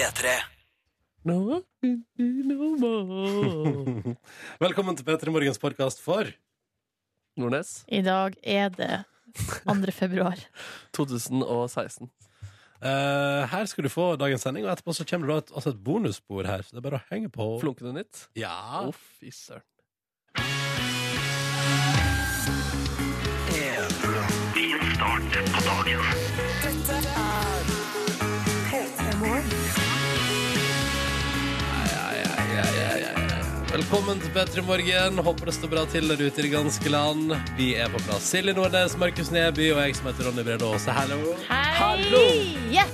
P3. No, no more. Velkommen til P3 Morgens podkast for Nordnes, I dag er det 2. februar. 2016. Eh, Her skal du få dagens sending, og etterpå så kommer det et, også et bonusspor her. Så det er bare å henge på. Flunkende nytt. Ja. Å, fy søren. Velkommen til P3 Morgen. Håper det står bra til der ute i det ganske land. Vi er på plass. Silje Nordnes, Markus Neby og jeg som heter Ronny Brede Aase. Hallo. Hei! Yeah.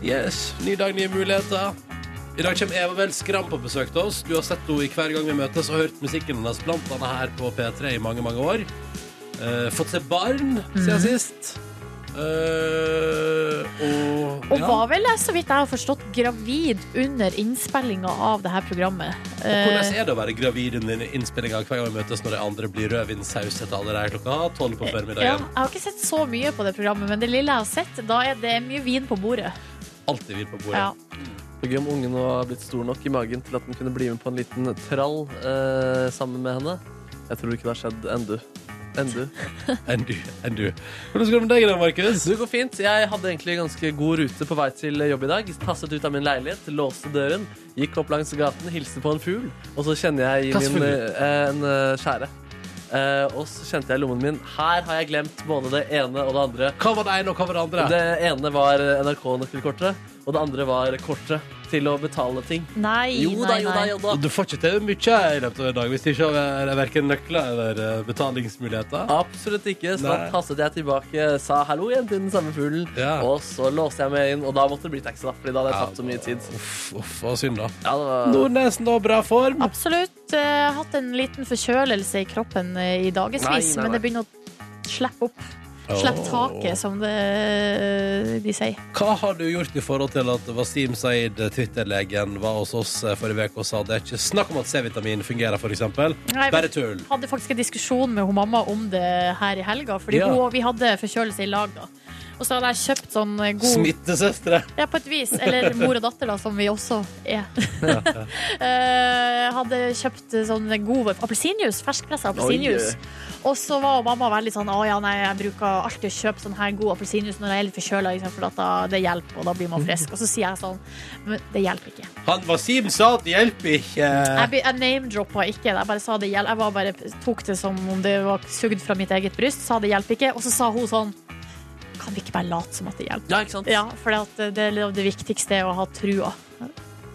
Yes, Ny dag, nye muligheter. I dag kommer Eva Vel Skram på besøk til oss. Du har sett henne i hver gang vi møtes og hørt musikken hennes blant annet her på P3 i mange, mange år. Uh, fått seg barn siden sist. Eh, og Og ja. var vel, så vidt jeg har forstått, gravid under innspillinga av det her programmet. Og Hvordan Eh, er det å være gravid under innspillinga hver gang vi møtes når de andre blir rødvinssaus etter allerede klokka tolv på ja, jeg har ikke sett så mye på det programmet, men det lille jeg har sett, da er det mye vin på bordet. Alltid vin på bordet. Ja. Det er gøy om ungen har blitt stor nok i magen til at den kunne bli med på en liten trall eh, sammen med henne. Jeg tror ikke det har skjedd ennå. Ennå. Enn du. Enn du. Hvordan går det med deg da, Markus? Det går fint. Jeg hadde egentlig ganske god rute på vei til jobb i dag. Tasset ut av min leilighet, låste døren, gikk opp langs gaten, hilste på en fugl, og så kjenner jeg i min eh, en eh, skjære. Eh, og så kjente jeg lommen min Her har jeg glemt både det ene og det andre. Hva var det ene, og hva var det andre? Det ene var NRK-nøkkelkortet, og det andre var kortet til å betale ting. Nei, Jo da, nei, da, nei. jo da. Du får ikke til mye i løpet av en dag hvis det ikke er verken nøkler eller eh, betalingsmuligheter. Absolutt ikke. Så da tastet jeg tilbake, sa hallo igjen til den samme fuglen, Ja. og så låste jeg meg inn, og da måtte det bli taxi, da, fordi da hadde jeg tatt så mye tid. Uff, uff, hva synd, da. Ja, var... Nordnesen, da. Bra form. Absolutt. eh, hatt en liten forkjølelse i kroppen eh, i dagevis, Nei, nei, men det begynner å slippe opp. Slippe taket, som det, de sier. Hva har du gjort i forhold til at Wasim Saeed, Twitter-legen, var hos oss eh, forrige uke og sa det er ikke snakk om at C-vitamin fungerer, f.eks. Bare tull. hadde faktisk en diskusjon med hun mamma om det her i helga. Fordi Ja. hun, vi hadde forkjølelse i lag da. Og så hadde jeg kjøpt sånn eh, god Smittesøstre. Ja, på et vis. Eller mor og datter, da, som vi også er. Eh, hadde kjøpt sånn god appelsinjuice. Ferskpressa appelsinjuice. Og så var mamma veldig sånn Å ja, nei, jeg bruker alltid å kjøpe sånn her god appelsinjuice når jeg er litt forkjøla, for at da, det hjelper, og da blir man frisk. Og så sier jeg sånn Men det hjelper ikke. Han Wasim sa det hjelper ikke. Jeg, jeg name-droppa ikke. Jeg bare sa det hjelper. Jeg var bare, tok det som om det var sugd fra mitt eget bryst. Sa det hjelper ikke. Og så sa hun sånn Kan vi ikke bare late som at det hjelper? Ja, ikke sant? Ja, for det, det, det viktigste er å ha trua,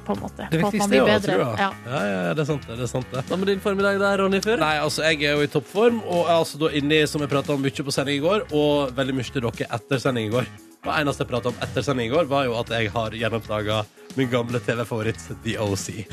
på en måte. Det på at man viktigste blir er å ha bedre. trua. Ja. Ja, ja, det er sant, det. det er sant det. Hva med din formiddag der, Ronny Før? Nei, altså, jeg er jo i toppform, og er altså da inne i, som jeg prata om mye på sending i går, og veldig mye til dere etter sending i går. Og eneste jeg prata om etter sending i går, var jo at jeg har gjenoppdaga min gamle TV-favoritt, The OC.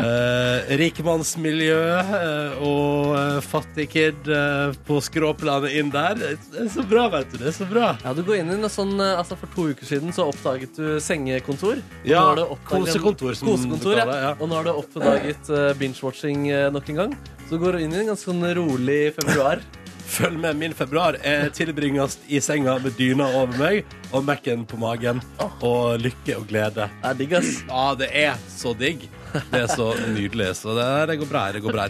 Eh, rikmannsmiljø eh, og eh, fattig kid eh, på skråplanet inn der. Det er så bra, vet du. Det er så bra. Ja, du går inn i noe sånn, eh, altså For to uker siden så oppdaget du sengekontor. Og Ja, har du oppdaget- kosekontor, som kosekontor du kaller det, ja. Og nå har du oppdaget uh, binge-watching eh, nok en gang. Så du går inn i en ganske sånn rolig februar. Følg med, min februar er tilbringes i senga med dyna over meg og Mac-en på magen. Og lykke og glede. Det er digg, ass. Ja, det er så digg. Det er så nydelig. Så det, det går bra. Det går bra.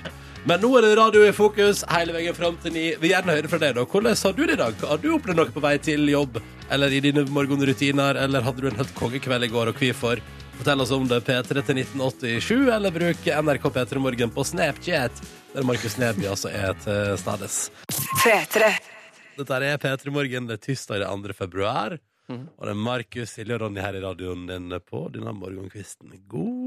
Men nå er det radio i fokus hele veien fram til ni. Vil gjerne høre fra deg. da. Hvordan har du det i dag? Har du opplevd noe på vei til jobb eller i dine morgenrutiner? Eller hadde du en helt kongekveld i går, og hvorfor? Fortell oss om det. P3 til 1987, eller bruk NRK P3 Morgen på Snapchat, der Markus Neby altså er til stades. Dette er P3 Morgen. Det er tirsdag 2. februar. Og det er Markus, Silje og Ronny her i radioen din på denne morgenkvisten. God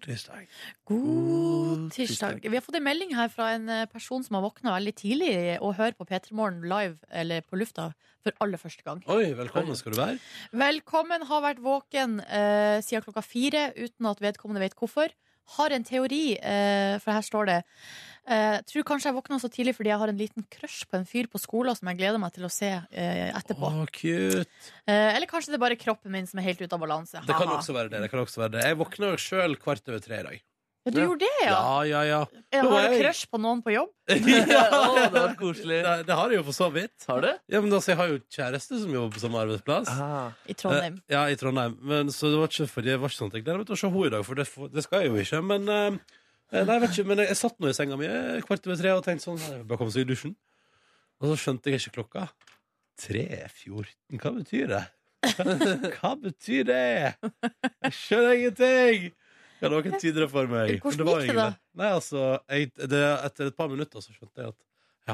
tirsdag. God tirsdag. Vi har fått en melding her fra en eh, person som har våkna veldig tidlig og hører på P3 Morgen live eller på lufta for aller første gang. Oi, velkommen skal du være. Velkommen, har vært våken eh, siden klokka fire uten at vedkommende vet hvorfor. Har en teori, eh, for her står det eh, Tror kanskje jeg våkna så tidlig fordi jeg har en liten crush på en fyr på skolen som jeg gleder meg til å se eh, etterpå. Å, cute. Eh, eller kanskje det er bare kroppen min som er helt ute av balanse. Det kan også være det. det, kan også være det. Jeg våkna sjøl kvart over tre i dag. Ja, du Ja. gjorde det, ja? Ja, ja, ja. Ja, Har du crush på noen på jobb? Å, det var koselig. Det, det har jeg jo for så vidt. Har du? Ja, men altså, Jeg har jo kjæreste som jobber på samme arbeidsplass. Ah. I Trondheim. Eh, ja, i Trondheim. Men, så det var ikke, fordi, det var ikke sånn at jeg gleder meg til å se henne i dag, for det, det skal jeg jo ikke. Men, eh, nei, jeg vet ikke, men jeg, jeg satt nå i senga mi eh, kvart over tre og tenkte sånn Jeg bare komme seg i dusjen. Og så skjønte jeg ikke klokka. 3.14, hva betyr det? Hva betyr det? Jeg skjønner ingenting! Ja, noen tyder det for meg. Hvordan gikk det da? Nei, altså, jeg, det, Etter et par minutter så skjønte jeg at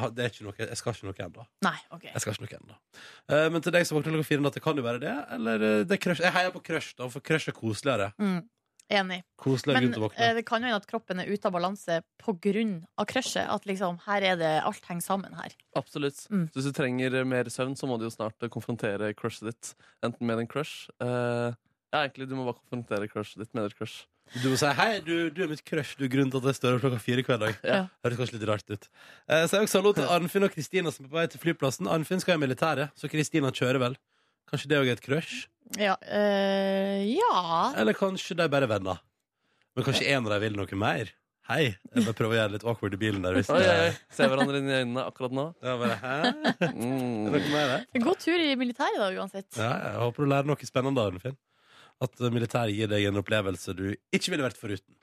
har- det er ikke noe, jeg skal ikke noe ennå. Nei, OK. Jeg skal ikke noe ennå. Eh, men til deg som våkner klokka fire, natt, det kan det være det? Eller eh, det er crush? Jeg heier på crush, da, for crush er koseligere. Mm. Enig. Koselig Men å eh, våkne. det kan jo hende at kroppen er ute av balanse av crushet. At liksom, her er det alt henger sammen her. Absolutt. Mm. Så hvis du trenger mer søvn, så må du jo snart eh, konfrontere crushet ditt. Enten med en crush uh, Ja, egentlig, du må bare konfrontere crushet ditt med et crush. Du må si 'hei, du, du er mitt crush', du er grunnen til at jeg står opp klokka fire hver dag. Ja. Høres kanskje litt rart ut. Eh, så jeg også hallo til Arnfinn og Kristina som er på vei til flyplassen. Arnfinn skal i militæret, så Kristina kjører vel. Kanskje det òg er et crush? Ja. øh, ja. Eller kanskje de er bare venner. Men kanskje en av dem vil noe mer? Hei. Jeg bare prøver å gjøre det litt awkward i bilen der. Hvis Oi, oi, oi. Ser hverandre inn i øynene akkurat nå. Ja, bare, Hæ? Er det Mm. noe mer der? God tur i militæret, da, uansett. Ja, jeg håper du lærer noe spennende av Finn. At eh, militæret gir deg en opplevelse du ikke ville vært foruten.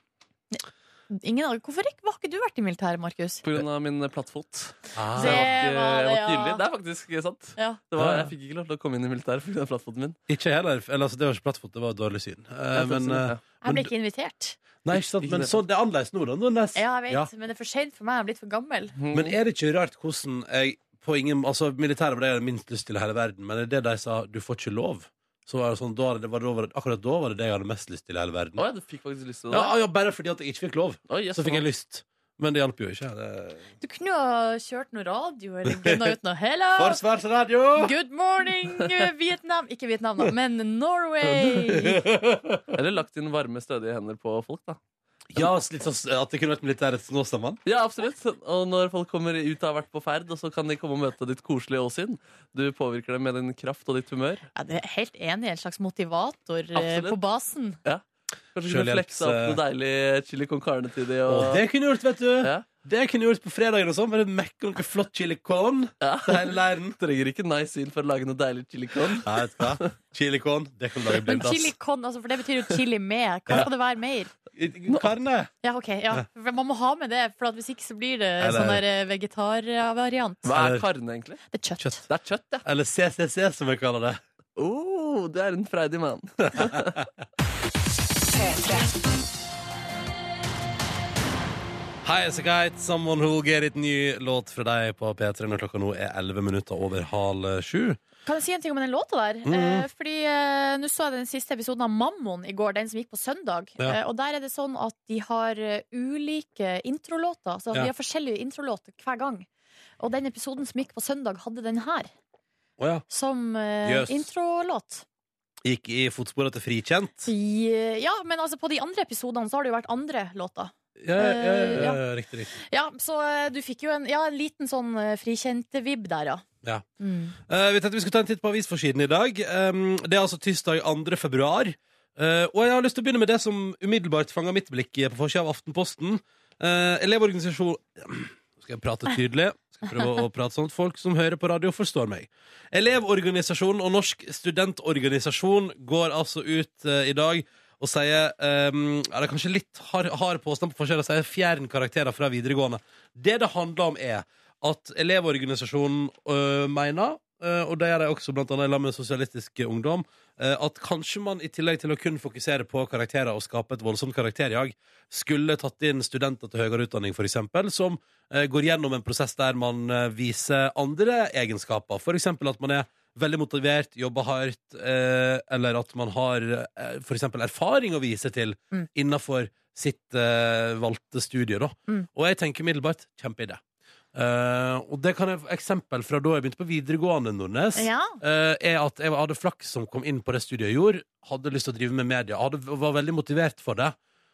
Ingen, av- hvorfor ikke, har ikke du vært i militæret, Markus? På grunn av min plattfot. Ah. Det var ikke, det, ikke ja. Det er faktisk sant. Ja. Det var, jeg fikk ikke lov til å komme inn i militæret pga. plattfoten min. Ikke heller. Eller, altså, det var ikke plattfot, det var dårlig syn. Eh, Jeg men, eh, det, ja. Jeg ble ikke invitert. nei, ikke sant, men det. så, det er annerledes nå, da. Ja, jeg vet, Ja. men det er for sent for meg. Jeg er blitt for gammel. Men er det ikke rart hvordan jeg på ingen, altså Militæret var det jeg hadde minst lyst til i hele verden, men er det de sa du får ikke lov, så var det sånn, da, det, var det, var det, akkurat da var det det jeg hadde mest lyst til i hele verden. Ja, du fikk faktisk lyst til det? Ja, ja, Bare fordi at jeg ikke fikk lov, Oi, yes, så fikk jeg lyst. Men det hjalp jo ikke. Det... Du kunne jo ha kjørt noe radio eller gunna ut noe Hello! Forsvarsradio! Good morning, eh, Vietnam! Ikke Vietnam, da, men Norway! Eller lagt inn varme, stødige hender på folk, da. Ja, litt sånn at det kunne vært militærets Snåsamann. Ja, absolutt. Og når folk kommer ut og har vært på ferd, og så kan de komme og møte ditt koselige åsyn. Du påvirker dem med din kraft og ditt humør. Ja, det er helt enig. En slags motivator eh, Absolutt. på basen. Ja. Kanskje du kunne flekse opp noe deilig chili con carne til de. Og Og... det kunne gjort, vet du. Ja. Det kunne gjort på fredagen og sånn. Bare mekke noe flott chili con Ja. til hele leiren. Trenger ikke nice inn for å lage noe deilig chili con. Ja, vet du hva? Chili con, det kan du lage Men chili con, altså, for det betyr jo chili med. Hva skal det være mer? Karne. Ja, ok, ja. Man må ha med det, for at hvis ikke så blir det Eller- sånn der eh, vegetarvariant. Hva er karne, egentlig? Det er kjøtt. Kjøtt. Det er kjøtt, ja. Eller CCC, som vi kaller det. Oh, det er en freidig mann. Hei, guide. Someone who get it. Ny låt fra deg på P3 når klokka nå er 11 minutter over halv sju. Kan jeg si en ting om den låta der? Mm. Eh, fordi eh, Nå så jeg den siste episoden av Mammon i går, den som gikk på søndag. Ja. Eh, og der er det sånn at de har eh, ulike introlåter. Så Ja. De har forskjellige introlåter hver gang. Og den episoden som gikk på søndag, hadde den her Oh, ja. som eh, Jøss. introlåt. Gikk i fotsporene til Frikjent. I- Ja, men altså på de andre episodene så har det jo vært andre låter. Ja, ja, ja, Eh, ja, ja, riktig, riktig. Ja, Så eh, du fikk jo en, ja, en liten sånn eh, frikjent-vibb der, ja. Ja. Mm. Uh, vi tenkte vi skulle ta en titt på avisforsiden i dag. Um, det er altså tirsdag 2. februar. Uh, og jeg har lyst til å begynne med det som umiddelbart fanga mitt blikk på forsida av Aftenposten. Uh, elevorganisasjon skal jeg prate tydelig. Skal prøve å prate sånn at folk som hører på radio, forstår meg. Elevorganisasjonen og Norsk studentorganisasjon går altså ut uh, i dag og sier um, ja, Det er kanskje litt hard, hard påstand på å sier fjern karakterer fra videregående. Det det handler om, er at Elevorganisasjonen øh, mener, øh, og det gjør de også blant annet med Sosialistisk Ungdom, øh, at kanskje man i tillegg til å kun fokusere på karakterer og skape et voldsomt karakterjag, skulle tatt inn studenter til høyere utdanning, eksempel, som går gjennom en prosess der man viser andre egenskaper. Eksempel at man er veldig motivert, jobber hardt, eh, eller at man har eh, eksempel erfaring å vise til Mm. innenfor sitt eh, valgte studie. Da. Mm. Og jeg tenker middelbart kjempeidé. Uh, og det kan jeg eksempel fra da jeg begynte på videregående, Nordnes. Ja. uh, er at jeg hadde flaks som kom inn på det studiet jeg gjorde. Hadde lyst til å drive med media. Hadde, var veldig motivert for det.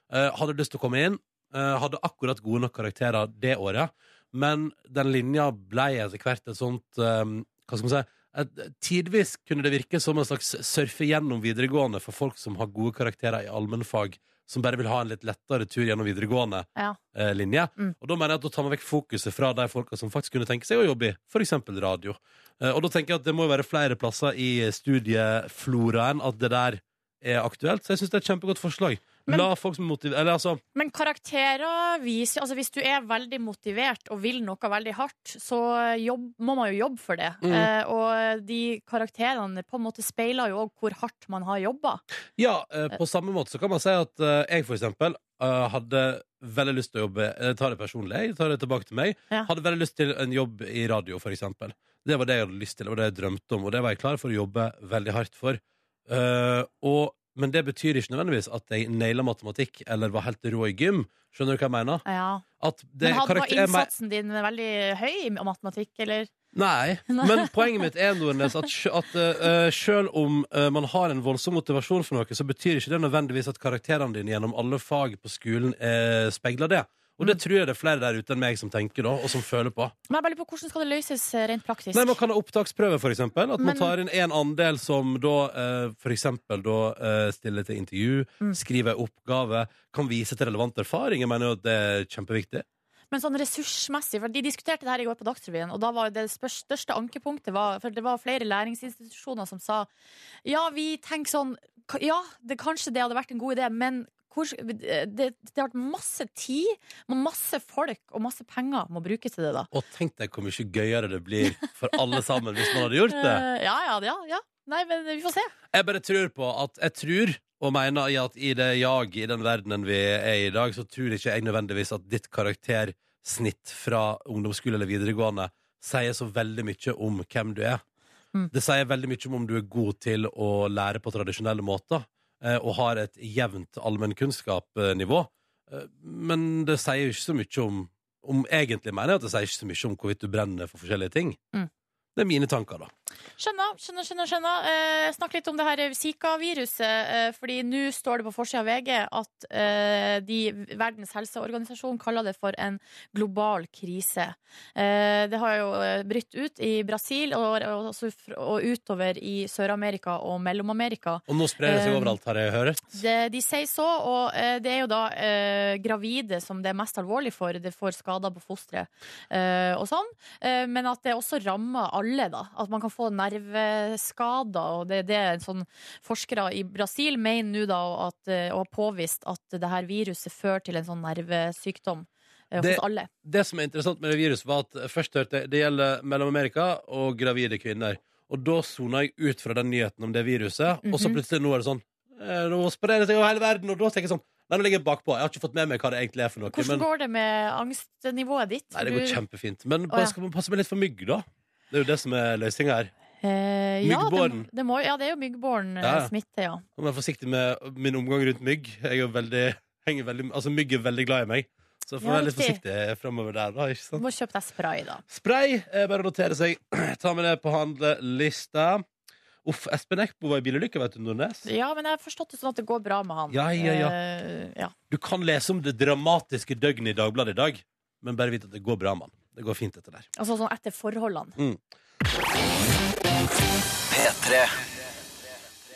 Uh, hadde lyst til å komme inn. Uh, hadde akkurat gode nok karakterer det året. Men den linja ble etter hvert et sånt eh, Hva skal man si? Et, tidvis kunne det virke som en slags surfe gjennom videregående for folk som har gode karakterer i allmennfag som bare vil ha en litt lettere tur gjennom videregående Ja. eh, linje. Mm. Og da mener jeg at da tar man vekk fokuset fra de folka som faktisk kunne tenke seg å jobbe i f.eks. radio. Eh, og da tenker jeg at det må være flere plasser i studiefloraen at det der er aktuelt. Så jeg syns det er et kjempegodt forslag. Men- La folk som motiverer Eller altså Men karakterer viser altså Hvis du er veldig motivert og vil noe veldig hardt, så jobb, må man jo jobbe for det. Mm. Eh, og de karakterene på en måte speiler jo òg hvor hardt man har jobba. Ja, eh, på samme måte så kan man si at eh, jeg for eksempel eh, hadde veldig lyst til å jobbe Jeg tar det personlig, jeg tar det tilbake til meg. Ja. Hadde veldig lyst til en jobb i radio, for eksempel. Det var det jeg hadde lyst til, og det jeg drømte om, og det var jeg klar for å jobbe veldig hardt for. Eh, og, men det betyr ikke nødvendigvis at jeg naila matematikk eller var helt rå i gym. Skjønner du hva jeg mener? Ja. Det Men hadde, var innsatsen din veldig høy i matematikk, eller? Nei, men poenget mitt er Nordnes, at, at uh, selv om uh, man har en voldsom motivasjon for noe, så betyr ikke det nødvendigvis at karakterene dine gjennom alle fag på skolen uh, speiler det. Og det tror jeg det er flere der ute enn meg som tenker, da, og som føler på. Men jeg bare lurer på hvordan skal det løses eh, rent praktisk? Nei, Man kan ha opptaksprøve, eksempel. At man Men- tar inn en andel som da f.eks. for eksempel da eh, stiller til intervju, Mm. skriver oppgave, kan vise til relevant erfaring. Jeg mener jo at det er kjempeviktig. Men sånn ressursmessig, for de diskuterte det her i går på Dagsrevyen, og da var det største ankepunktet var, For det var flere læringsinstitusjoner som sa ja, vi tenker sånn Ja, det, kanskje det hadde vært en god idé, men hvor, det, det har vært masse tid, masse folk og masse penger må brukes til det, da. Og tenk deg hvor mye gøyere det blir for alle sammen hvis man hadde gjort det. Eh, ja, ja, ja, ja. Nei, men vi får se. Jeg bare tror på at jeg tror og mener i at i det jag, i den verdenen vi er i i dag, så tror ikke jeg nødvendigvis at ditt karaktersnitt fra ungdomsskole eller videregående sier så veldig mye om hvem du er. Mm. Det sier veldig mye om om du er god til å lære på tradisjonelle måter eh, og har et jevnt allmennkunnskapsnivå. Eh, Men det sier jo ikke så mye om om egentlig mener jeg at det sier ikke så mye om hvorvidt du brenner for forskjellige ting. Mm. Det er mine tanker, da. Skjønner, skjønner, skjønner. skjønner. Eh, snakk litt om det her Zika-viruset. Eh, fordi nå står det på forsida av VG at eh, de, Verdens helseorganisasjon kaller det for en global krise. Eh, det har jo eh, brytt ut i Brasil og, og, og utover i Sør-Amerika og Mellom-Amerika. Og nå sprer det seg Eh, overalt, har jeg hørt. Det, de sier så, og eh, det er jo da eh, gravide som det er mest alvorlig for. Det får skader på fosteret eh, og sånn. Eh, men at det også rammer alle, da. At man kan få nerveskader. Og det er det en sånn forskere i Brasil mener nå da, at, eh, og har påvist at det her viruset fører til en sånn nervesykdom eh, Det-. Det som er interessant med det viruset, var at først hørte jeg det gjelder Mellom-Amerika og gravide kvinner. Og da sona jeg ut fra den nyheten om det viruset, og så Mhm. plutselig nå er det sånn eh, Nå sprer det seg over hele verden, og da tenker jeg sånn Nei, nå ligger jeg bakpå. Jeg har ikke fått med meg hva det egentlig er for noe. Hvordan Men, går det med angstnivået ditt? nei, det går kjempefint. Men bare ja. skal man passe meg litt for mygg, da? Det er jo det som er løsninga her. Eh, ja, Myggbåren. Det, det må, ja, det er jo myggbåren Ja, smitte, ja. Jeg må være forsiktig med min omgang rundt mygg. Jeg er veldig, veldig Altså, mygg er veldig glad i meg. Så får Ja, være litt forsiktig framover der, da. ikke Du sant? må kjøpe deg spray, da. Spray, er bare å notere seg. Ta med det på handlelista. Uff, Espen Eckbo var i bilulykke, vet du, Nordnes. Ja, men jeg har forstått det sånn at det går bra med han. Ja, ja, ja. Uh, ja. Du kan lese om det dramatiske døgnet i Dagbladet i dag, men bare vite at det går bra med han. Det går fint, dette der. Altså sånn etter forholdene.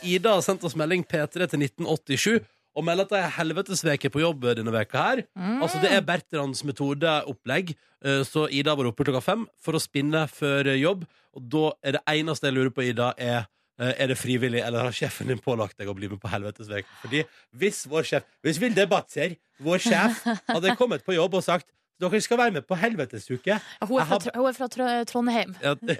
Ida har sendt oss melding P3 til 1987 og melder at det er helvetesveke på jobb denne veka her. Mm. Altså Det er Bertrands metodeopplegg. Eh, Så Ida var oppe klokka fem for å spinne før jobb. Og da er det eneste jeg lurer på, Ida, er eh, er det frivillig, eller har sjefen din pålagt deg å bli med på helvetesveke? Fordi hvis vår sjef Hvis Vilde Batzer, vår sjef, hadde kommet på jobb og sagt dere skal være med på helvetesuke Ja, hun, er fra, har- hun er fra Tr- Trondheim. ja, det-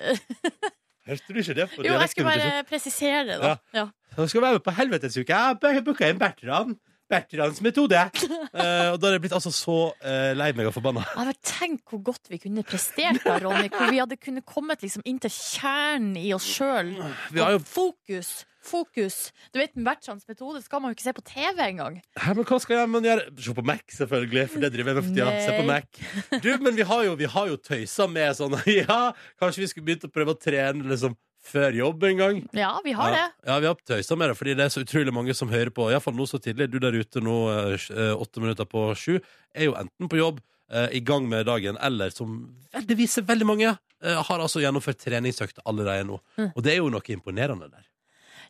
Hørte du ikke det? Jo, jeg skulle bare presisere det, da. Ja. Dere skal være med på helvetesuke. Jeg har booka inn Bertrand. Bertrands metode. Uh, og da er jeg blitt altså så uh, lei meg og forbanna. Tenk hvor godt vi kunne prestert da, Ronny. Hvor vi hadde kunnet kommet liksom inn til kjernen i oss sjøl. Vi jo Fokus! Fokus! Du vet, Bertrands metode skal man jo ikke se på TV engang. Hæ, men hva skal jeg men gjøre? Se på Mac, selvfølgelig. For det driver jeg med for tida. Se på Mac. Du, men vi har jo, vi har jo tøysa med sånn Ja, kanskje vi skulle begynt å prøve å trene liksom før jobb en gang. Ja, vi har ja. det. Ja, vi har tøysa med det, fordi det er så utrolig mange som hører på. Iallfall nå så tidlig. Du der ute nå, eh, åtte minutter på sju, er jo enten på jobb, eh, i gang med dagen, eller som det viser veldig mange, eh, har altså gjennomført treningsøkt allerede nå. Mm. Og det er jo noe imponerende der.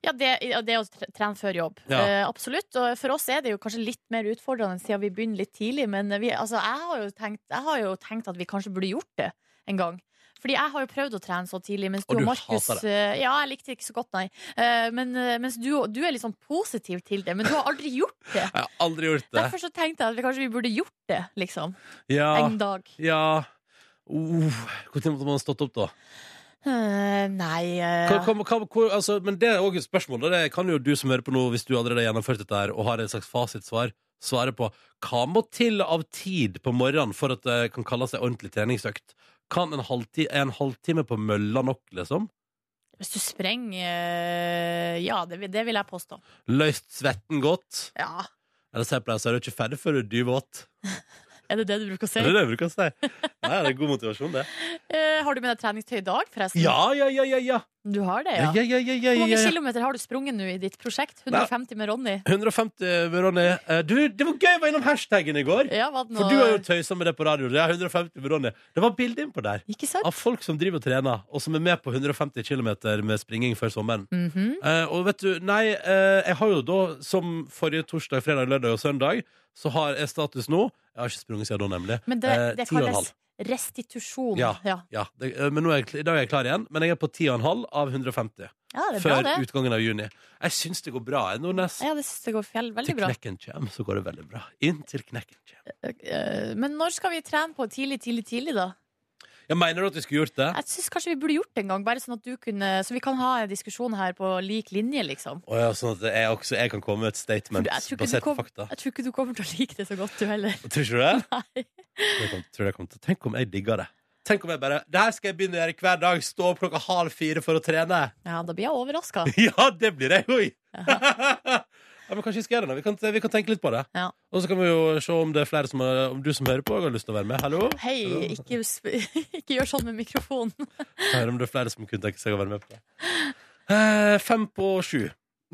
Ja, det, det å trene før jobb. Ja. Uh, absolutt. Og for oss er det jo kanskje litt mer utfordrende siden vi begynner litt tidlig. Men vi, altså, jeg, har tenkt, jeg har jo tenkt at vi kanskje burde gjort det en gang. Fordi jeg har jo prøvd å trene så tidlig, mens du Og du Markus eh, Ja, jeg likte det ikke så godt, nei. Uh, men, mens du, du er litt sånn positiv til det. Men du har aldri gjort det. Jeg har aldri gjort det. Derfor så tenkte jeg at vi kanskje vi burde gjort det, liksom. Ja. En dag. ja. Uh, Når måtte man stått opp, da? Eh, nei uh... Hva, hva, hva, altså, men det er òg et spørsmål. Det kan jo du som hører på nå, hvis du allerede har gjennomført dette her, og har et slags fasitsvar, svare på. Hva må til av tid på morgenen for at det kan kalle seg ordentlig treningsøkt? Kan en halvtime, er en halvtime på mølla nok, liksom? Hvis du sprenger eh, Ja, det, vil- det vil jeg påstå. Løst svetten godt? Ja. Eller sier jeg pleier, så er du ikke ferdig før du er dyvåt. Er det det du bruker å si? Er det jeg bruker å si? Nei, det er god motivasjon, det. Eh, har du med deg treningstøy i dag, forresten? Ja, ja, ja, ja, ja. Du har det, ja, ja? ja, ja, ja, Hvor mange kilometer har du sprunget nå i ditt prosjekt? 150 med Ronny? 150 med Ronny. Eh, Du, det var gøy å være innom hashtaggen i går. Ja, var det For du har jo tøysa med det på radio. Det er 150 med Ronny. Det var bilde innpå der Ikke sant? av folk som driver og trener, og som er med på 150 km med springing før sommeren. Mhm. Eh, og vet du, nei, eh, jeg har jo da, som forrige torsdag, fredag, lørdag og søndag, så har jeg status nå Jeg har ikke sprunget siden da, nemlig. Men det, Eh, det eh, kalles restitusjon. Ja. ja. Ja, det, eh, men er jeg, da er jeg klar igjen, men jeg er på 10,5 av 150 Ja, før bra, utgangen av juni. Jeg syns det går bra, jeg, Nordnes. Ja, det synes det går fjell, veldig Til knekken kjem, så går det veldig bra. Inn til knekken kjem. Eh, Men når skal vi trene på tidlig, tidlig, tidlig, da? Jeg mener du at vi skulle gjort det? Jeg synes kanskje vi burde gjort det en gang, bare sånn at du kunne Så vi kan ha en diskusjon her på lik linje, liksom. Oh, ja, sånn at jeg også jeg kan komme med et statement basert på fakta. Jeg tror ikke du kommer til å like det så godt, du heller. Tror ikke du det? Nei. Jeg kom, tror jeg kommer til. Tenk om jeg digger det. Tenk om jeg bare Det her skal jeg begynne å gjøre hver dag. Stå opp klokka halv fire for å trene. Ja, da blir jeg overraska. Ja, det blir jeg òg! Ja, men kanskje vi skal gjøre det. nå. Vi kan, vi kan tenke litt på det. Ja. Og så kan vi jo se om det er flere som har, Om du som hører på, har lyst til å være med. Hallo? Hei, ikke, ikke gjør sånn med mikrofonen. Høre om det er flere som kunne tenke seg å være med på det. Eh, fem på sju.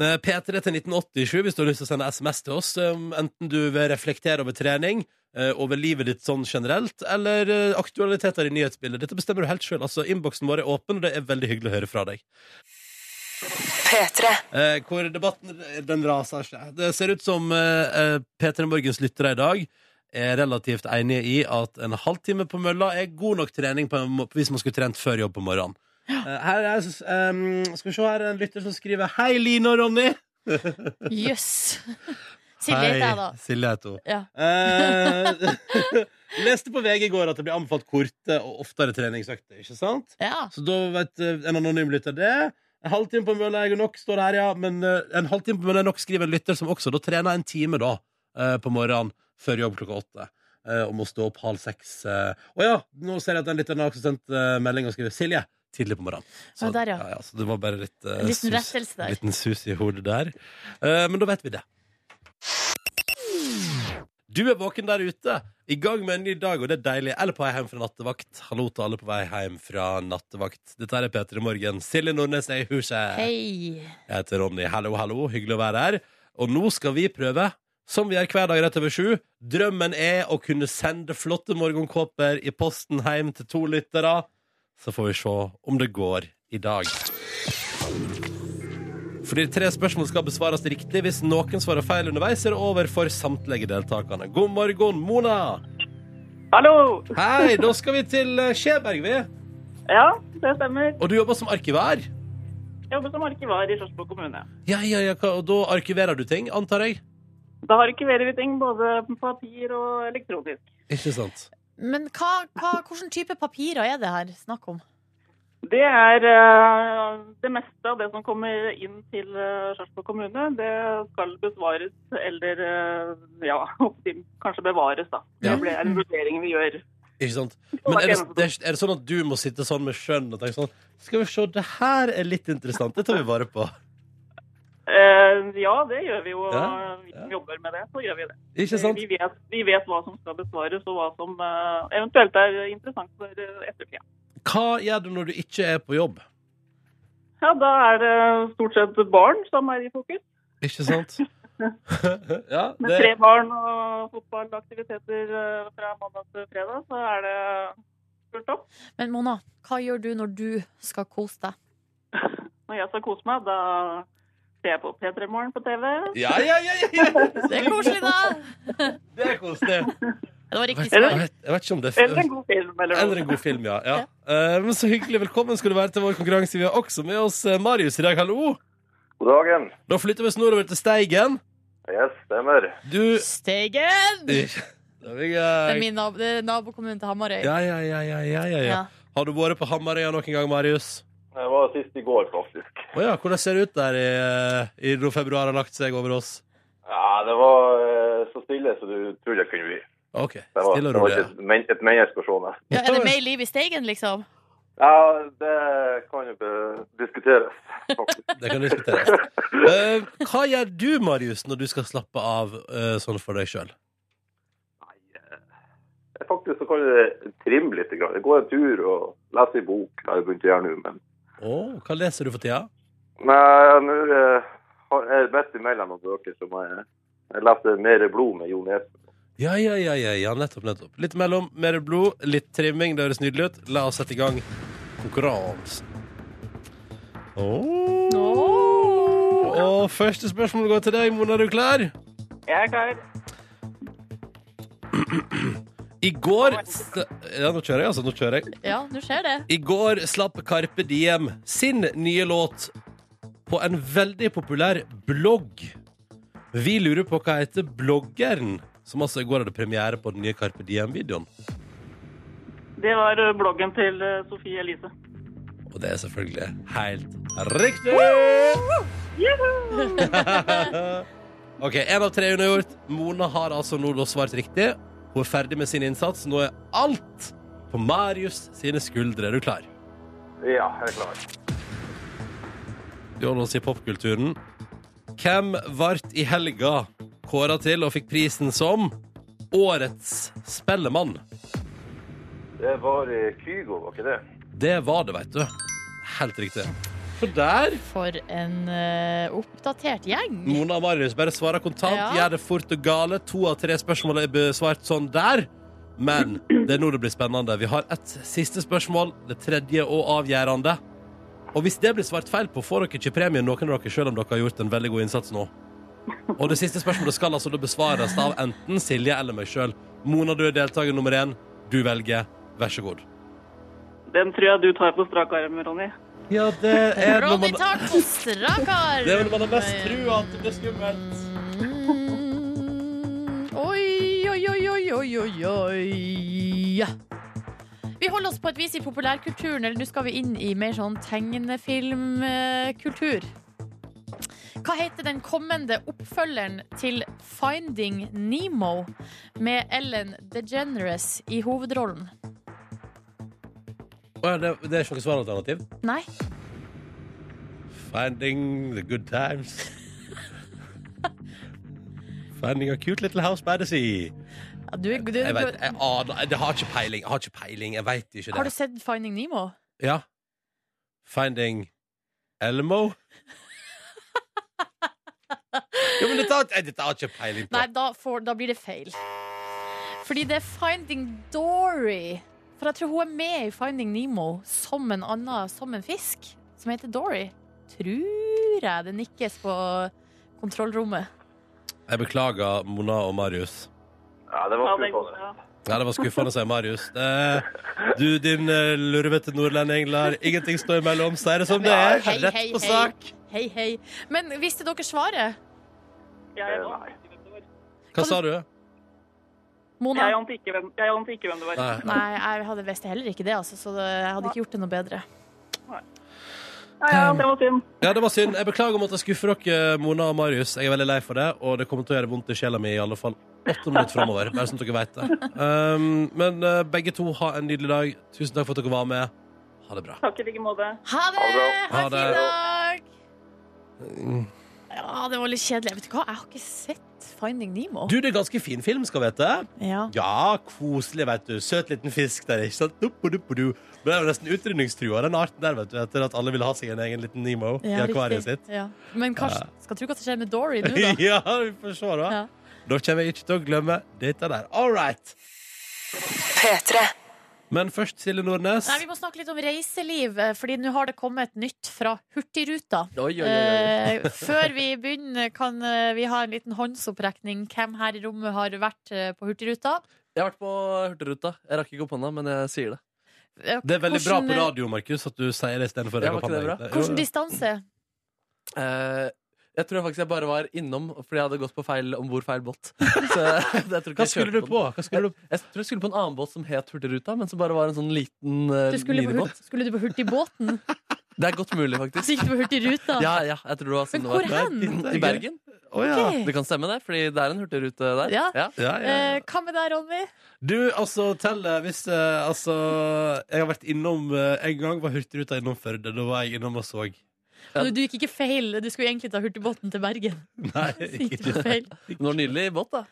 Eh, P3 til 1987 hvis du har lyst til å sende SMS til oss. eh, Enten du vil reflektere over trening, eh, over livet ditt sånn generelt, eller aktualiteter i nyhetsbildet. Dette bestemmer du helt sjøl. Altså, innboksen vår er åpen, og det er veldig hyggelig å høre fra deg. Eh, hvor debatten den raser seg. Det ser ut som eh, eh, P3 Morgens lyttere i dag er relativt enige i at en halvtime på mølla er god nok trening på hvis man skulle trent før jobb på morgenen. Eh, her er, um, skal vi se her er en lytter som skriver Hei, Line og Ronny! Jøss. Silje heter jeg, da. Silje heter hun. Ja. Leste på VG i går at det blir anbefalt korte og oftere treningsøkter. Ikke sant? ja. Så da vet en anonym lytter det. En halvtime på mølla er nok, står det her, ja. Men eh, en halvtime på mølla er nok, skriver en lytter som også da trener en time da eh, på morgenen før jobb klokka åtte. eh, Og må stå opp halv seks. eh. Å ja, nå ser jeg at den lytteren har også sendt eh, melding og skriver Silje. Tidlig på morgenen. Ja, der, ja. så det var bare litt eh, En liten sus- rettelse der. Liten sus i hodet der. Eh, men da vet vi det. Du er våken der ute, i gang med en ny dag, og det er deilig. Eller på vei hjem fra nattevakt. Hallo til alle på vei hjem fra nattevakt. Dette er P3 Morgen. Silje Nordnes er i huset. Hei. Jeg heter Ronny. Hallo, hallo. Hyggelig å være her. Og nå skal vi prøve, som vi gjør hver dag rett over sju. Drømmen er å kunne sende flotte morgenkåper i posten hjem til to lyttere. Så får vi se om det går i dag. Fordi tre spørsmål skal besvares riktig. Hvis noen svarer feil underveis, er det over for samtlige deltakerne. God morgen, Mona. Hallo! Hei, da skal vi til eh, Skjeberg, vi. Ja, det stemmer. Og du jobber som arkivar. Jeg jobber som arkivar i Sarpsborg kommune. Ja, ja, ja, og da arkiverer du ting, antar jeg? Da arkiverer vi ting både på papir og elektronisk. Ikke sant? Men hva, hva, hvilken type papirer er det her snakk om? Det er eh, det meste av det som kommer inn til uh, Sarpsborg kommune. Det skal besvares eller eh, ja, kanskje bevares, da. Ja. Det er en vurdering vi gjør. Ikke sant? Men er det, er- det sånn at du må sitte sånn med skjønn og tenke sånn Skal vi se, det her er litt interessant. Det tar vi vare på. Uh, ja, det gjør vi jo. Ja, Vi som jobber med det, så gjør vi det. Vi vet, vi vet hva som skal besvares, og hva som uh, eventuelt er interessant for ettertida. Hva gjør du når du ikke er på jobb? Ja, da er det stort sett barn som er i fokus. Ikke sant? ja, Med tre barn og fotballaktiviteter eh, fra mandag til fredag, så er det fullt opp. Men Mona, hva gjør du når du skal kose deg? Når jeg skal kose meg, da ser jeg på P3 Morgen på TV. Ja, ja, ja, ja, ja. Det er koselig, da. Det er koselig. Det var riktig Jeg svar. vet, jeg vet ikke om det er Eller en god film. Eller Eller en god film, ja. ja. Eh, men så hyggelig. Velkommen skal du være til vår konkurranse. Vi har også med oss eh, Marius i dag. Hallo. God dagen. Da flytter vi oss nordover til Steigen. Yes, stemmer. Du Steigen! Vi i Det er min nab det er nabokommunen til Hamarøy. Ja, ja, ja, ja, ja, ja, ja. Ja. Har du vært på Hamarøya noen gang, Marius? Det var sist i går, faktisk. Å ja, hvordan ser det ut der i, eh, i når februar har lagt seg over oss? Ja, det var så stille som du trodde det kunne bli. OK, Det var, stille og det var rolig. ikke et, men, et å. Ja, er det mer liv i Steigen, liksom? Ja, det kan jo be- diskuteres, faktisk. Det kan diskuteres. Eh, hva gjør du, Marius, når du skal slappe av eh, sånn for deg sjøl? Nei, eh, Faktisk så kan jeg trimme litt. grann. Jeg går en tur og leser en bok. Det har jeg begynt å gjøre nå, men hva leser du for tida? Nei, nå eh, har jeg midt imellom noen bøker som jeg, jeg leste Mer blod med Jo Nesbø. Ja, ja, ja, ja, ja, nettopp, nettopp. Litt mellom, mer blod, litt trimming. Det høres nydelig ut. La oss sette i gang konkurransen. Åh. Og første spørsmål går til deg, Mona. Er du klar? Jeg er klar. I går Ja, nå kjører jeg, altså. Nå kjører jeg. Ja, nå skjer det. I går slapp Carpe Diem sin nye låt på en veldig populær blogg. Vi lurer på hva heter bloggeren, som altså i går hadde premiere på den nye Carpe Diem-videoen. Det var eh, bloggen til eh, Sofie Elise. Og det er selvfølgelig helt riktig! OK, én av tre unnagjort. Mona har altså nå svart riktig. Hun er ferdig med sin innsats. Nå er alt på Marius sine skuldre. Er du klar? Ja, jeg er klar. Vi holder oss i popkulturen. Hvem ble i helga kåra til og fikk prisen som Årets spellemann? Det var Kygo, var ikke det? Det var det, veit du. Helt riktig. For der For en uh, oppdatert gjeng. Mona og Marius bare svarer kontant. Ja. Gjør det fort og gale. To av tre spørsmål er besvart sånn der. Men det er nå det blir spennende. Vi har et siste spørsmål, det tredje og avgjørende. Og hvis det blir svart feil på, får dere ikke premien noen av dere, selv om dere har gjort en veldig god innsats nå. Og det siste spørsmålet skal altså besvares av enten Silje eller meg sjøl. Mona, du er deltaker nummer én. Du velger. Vær så god. Den tror jeg du tar på strak arm, Ronny. Ja, det er Ronny man, tar på strak arm. det er når man har mest trua at det blir skummelt. Mm. Oi, oi, oi, oi, oi, oi, oi. Vi holder oss på et vis i populærkulturen, eller nå skal vi inn i mer sånn tegnefilmkultur. Hva heter den kommende oppfølgeren til Finding Nemo med Ellen DeGeneres i hovedrollen? Å det, det er ikke noe svaralternativ? Nei? Finding the good times. Finding a cute little house by the sea. Ja, du, du, Jeg vet, jeg aner Jeg har ikke peiling. Jeg har ikke peiling. Jeg ikke har du sett Finding Nemo? Ja. Finding Elmo? Jo, men dette har, jeg- dette har jeg ikke peiling på. Nei, da, får, da blir det feil. Fordi det er Finding Dory. For jeg tror hun er med i Finding Nemo som en annen, som en fisk, som heter Dory. Tror jeg det nikkes på kontrollrommet. Jeg beklager, Mona og Marius. Ja, det var skuffende. Ja, det var skuffende, sier Marius. Det, du, din uh, lurvete nordlending, lar ingenting stå imellom. Sier det som det er. Hei, Rett på hei. sak. Hei, hei. Men visste dere svaret? Jeg Eh, ante ikke hvem det var. Hva sa du? Mona? Jeg ante ikke ikke hvem det var. Nei. Nei, jeg hadde visst heller ikke det, altså, så det, jeg hadde ikke gjort det noe bedre. Nei. ja, det var synd. Ja, det var synd. Jeg beklager om at jeg skuffer dere, Mona og Marius. Jeg er veldig lei for det, og det kommer til å gjøre vondt i sjela mi i alle fall åtte minutter framover. Bare sånn at dere vet det. Um, men eh, begge to, ha en nydelig dag. Tusen takk for at dere var med. Ha det bra. Takk i like måte. Ha det! Ha en det. fin dag! Ja, det var litt kjedelig. Vet du hva, jeg har ikke sett Finding Nemo. Du, det er ganske fin film, skal vite. Ja. Ja, koselig, vet du. Søt liten fisk der, ikke sant? Dup, dup, dup. Det er jo nesten utrydningstrua, den arten der, vet du. Etter at alle vil ha seg en egen liten Nemo i akvariet riktig. sitt. Ja. Men kanskje, skal tro hva som skjer med Dory nå, da. ja, vi får se, da. Ja. Da kommer jeg ikke til å glemme dette der. All right. Men først Silje Nordnes. Nei, Vi må snakke litt om reiseliv, eh, Fordi nå har det kommet et nytt fra Hurtigruta. Oi, oi, oi, oi. Eh, før vi begynner, kan eh, vi ha en liten håndsopprekning. Hvem her i rommet har vært på Hurtigruta? Jeg har vært på Hurtigruta. Jeg rakk ikke opp hånda, men jeg sier det. Det er veldig bra på radio, Markus, at du sier det istedenfor å rekke opp hånda. Hvilken distanse? Eh, jeg tror faktisk jeg bare var innom fordi jeg hadde gått på feil om bord feil båt. Hva skulle du på? Hva skulle du Jeg, jeg tror jeg skulle på en annen båt som het Hurtigruta, men som bare var en sånn liten uh, Du skulle, på, skulle du på Hurtigbåten? Det er godt mulig, Så faktisk. gikk du på Hurtigruta? Ja, ja, jeg tror det var sånn Men hvor var. hen? I Bergen. Å ja. Ok. Det kan stemme, det, fordi det er en hurtigrute der. Ja. Ja, ja, ja. Eh, hva med deg, Ronny? Du, altså, tell eh, hvis eh, Altså, jeg har vært innom eh, En gang var Hurtigruta innom Førde. Da var jeg innom og så. Ja. Du, gikk ikke feil. Du skulle egentlig ta hurtigbåten til Bergen. Nei, ikke, ikke feil. Det var nydelig båt, da.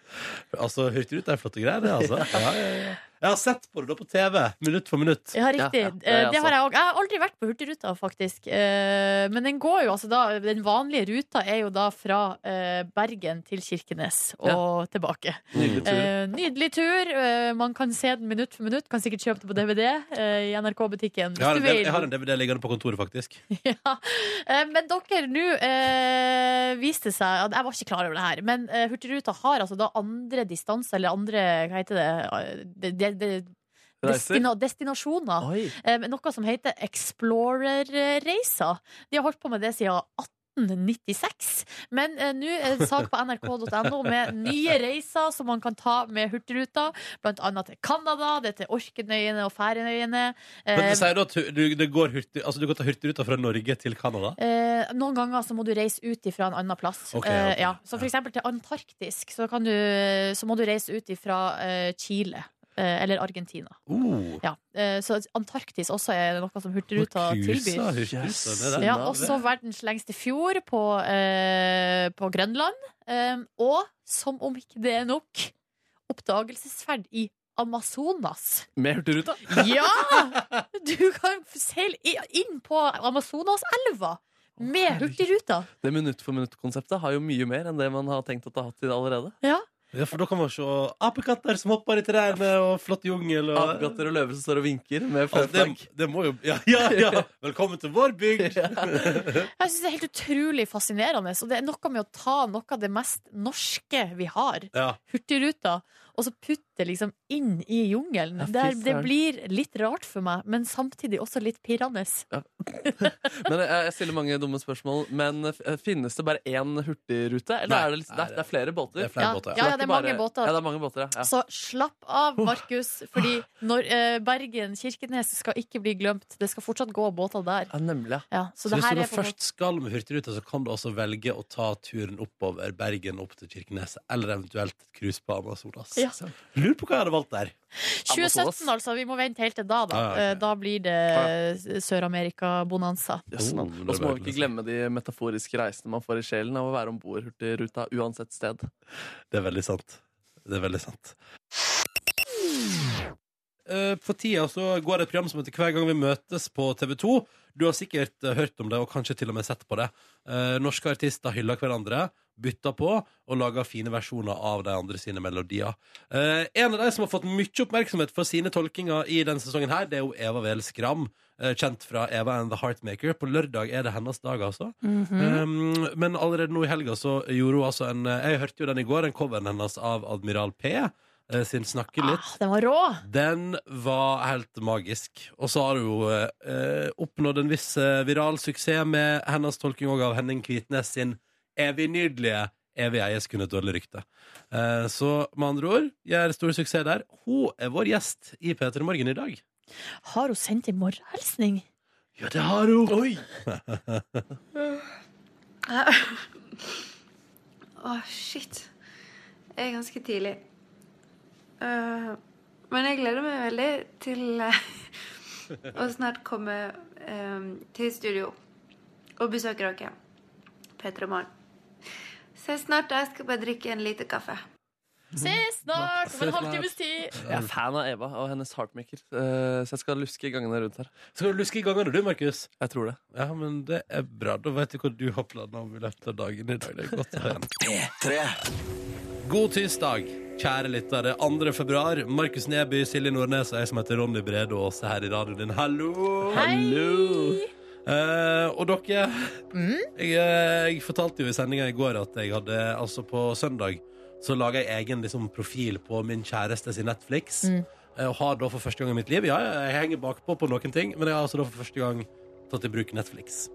Altså, Hurtigruta er flotte greier, det, altså. Ja, ja, ja. Jeg har sett på det da på TV, minutt for minutt. Ja, riktig. Ja, ja, Eh, det er det har jeg òg. Jeg har aldri vært på Hurtigruta, faktisk. Eh, Men den går jo altså da Den vanlige ruta er jo da fra eh, Bergen til Kirkenes og tilbake. Nydelig tur. Eh, nydelig tur. Eh, man kan se den minutt for minutt. Kan sikkert kjøpe det på DVD eh, i NRK-butikken. Hvis en, du vil. jeg har en DVD liggende på kontoret, faktisk. ja. Eh, Men dere, nå eh, viste det seg Jeg var ikke klar over det her, men eh, Hurtigruta har altså da andre distanser, eller andre Hva heter det? Eh, det, destina, destinasjoner. Eh, noe som heter Explorer-reiser. De har holdt på med det siden 1896. Men eh, nå er det en sak på nrk.no med nye reiser som man kan ta med Hurtigruta. Blant annet til Canada, det er til Orkenøyene og Færøyene. Men Eh, det sier du at du, du, går hurtig, altså, du kan ta Hurtigruta fra Norge til Canada? Eh, noen ganger så må du reise ut fra en annen plass. Okay, okay. ok. ja. Så for eksempel til Antarktisk så, kan du, så må du reise ut fra eh, Chile. Eh, Eller Argentina. Uh, Ja. Eh, så Antarktis også er noe som Hurtigruta tilbyr. Yes. Ja, også verdens lengste fjord på, eh, på Grønland. Eh, og som om ikke det er nok, oppdagelsesferd i Amazonas. Med Hurtigruta? Ja! Du kan seile inn på Amazonaselva med Hurtigruta. Det minutt-for-minutt-konseptet har jo mye mer enn det man har tenkt at det har hatt i det allerede. Ja. Ja, for da kan man se apekatter som hopper i trærne, og flott jungel. Og... Apekatter og løver som står og vinker med Altså, flagg. det, det må jo Ja, ja! ja. Velkommen til vår bygd! Jeg synes det er helt utrolig fascinerende. Og det er noe med å ta noe av det mest norske vi har, Ja. Hurtigruta, og så putte liksom inn i jungelen. Ja, det, blir litt rart for meg, men samtidig også litt pirrende. Men jeg, jeg stiller mange dumme spørsmål. Men finnes det bare én hurtigrute? Eller Nei, er det, litt, det, er, det er flere båter? Det er flere Ja, båter. ja, Ja. ja, det er mange båter. Ja, det er mange båter, ja. ja. Så slapp av, Markus, fordi når eh, Bergen-Kirkenes skal ikke bli glemt. Det skal fortsatt gå båter der. ja nemlig, ja. Ja, så Så det hvis her du er på først skal med Hurtigruta, så kan du også velge å ta turen oppover Bergen opp til Kirkenes, eller eventuelt cruise på Amazonas. Ja. Lurer på hva jeg hadde valgt der. 2017, altså. Vi må vente helt til da, da. Ah, ok. Eh, Da blir det Sør-Amerika-bonanza. Oh, Og så må vi ikke glemme de metaforiske reisene man får i sjelen av å være om bord Hurtigruta uansett sted. Det er veldig sant. Det er veldig sant. Eh, For tida så går det et program som heter Hver gang vi møtes på TV 2. Du har sikkert eh, hørt om det, og kanskje til og med sett på det. Eh, norske artister hyller hverandre, bytter på og lager fine versjoner av de andre sine melodier. En av de som har fått mye oppmerksomhet for sine tolkinger i denne sesongen, her, det er jo Eva Vel Skram. Kjent fra Eva and the Heartmaker. På lørdag er det hennes dag, altså. Um, men allerede nå i helga så gjorde hun altså en Jeg hørte jo den i går, en coveren hennes av Admiral P. eh, sin Snakke litt. Ah, den var rå! Den var helt magisk. Og så har hun jo eh, oppnådd en viss eh, viral suksess med hennes tolking av Henning Kvitnes sin evig nydelige Evig eies kun et dårlig rykte. Eh, så med andre ord, gjør stor suksess der. Hun er vår gjest i P3 Morgen i dag. Har hun sendt en morgenhilsning? Ja, det har hun! Oi! Å, shit. Det er ganske tidlig. Eh, men jeg gleder meg veldig til uh, å snart komme eh, til studio og besøke dere. Petra Morgen. Ses snart. Jeg skal bare drikke en liten kaffe. Ses snart! Om en halvtimes tid. Jeg er fan av Eva og hennes heartmaker, uh, så jeg skal luske i gangene rundt her. Skal du luske i gangene, du, Markus? Jeg tror det. Ja, men det er bra. Da vet du hva du har planer om i løpet av dagen i dag. Det er godt å høre. God tirsdag, kjære lyttere. 2. februar. Markus Neby, Silje Nordnes og jeg som heter Ronny Brede Aase her i radioen din. Hallo! Hei! Uh, og dere jeg, eh, jeg fortalte jo i sendinga i går at jeg hadde Altså på søndag så laga jeg egen liksom, profil på min kjæreste sin Netflix. Mm. Eh, Og har da for første gang i mitt liv Ja, jeg henger bakpå på noen ting, men jeg har altså da for første gang tatt i bruk Netflix.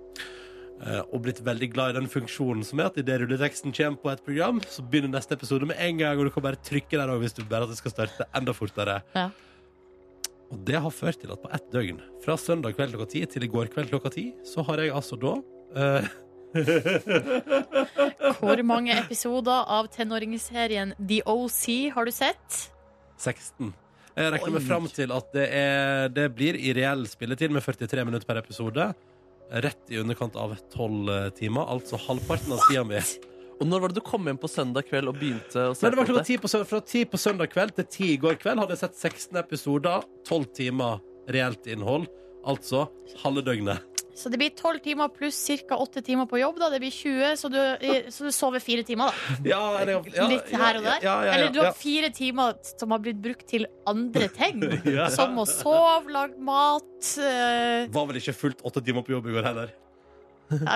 Eh, og blitt veldig glad i den funksjonen som er at idet rulleteksten kommer på et program, så begynner neste episode med en gang, og du kan bare trykke der òg hvis du bare at det skal starte enda fortere. Ja. Og det har ført til at på ett døgn, fra søndag kveld klokka ti til i går kveld klokka ti, så har jeg altså da uh... Hvor mange episoder av tenåringsserien The OC har du sett? 16. Jeg regner meg fram til at det, er, det blir i reell spilletid med 43 minutter per episode. Rett i underkant av 12 timer, altså halvparten av tida mi. Og når var det du kom hjem på søndag kveld og begynte å se Nei, det var klokka? 10 på, søndag, Fra 10 på søndag kveld til 10 i går kveld hadde jeg sett 16 episoder, 12 timer reelt innhold. Altså halve døgnet. Så det blir 12 timer pluss ca. 8 timer på jobb. da Det blir 20, så du, så du sover fire timer. da Ja, ja, ja, Litt her og der. Eller du har fire timer som har blitt brukt til andre ting. Som å sove, lage mat uh... Var vel ikke fullt åtte timer på jobb i går heller.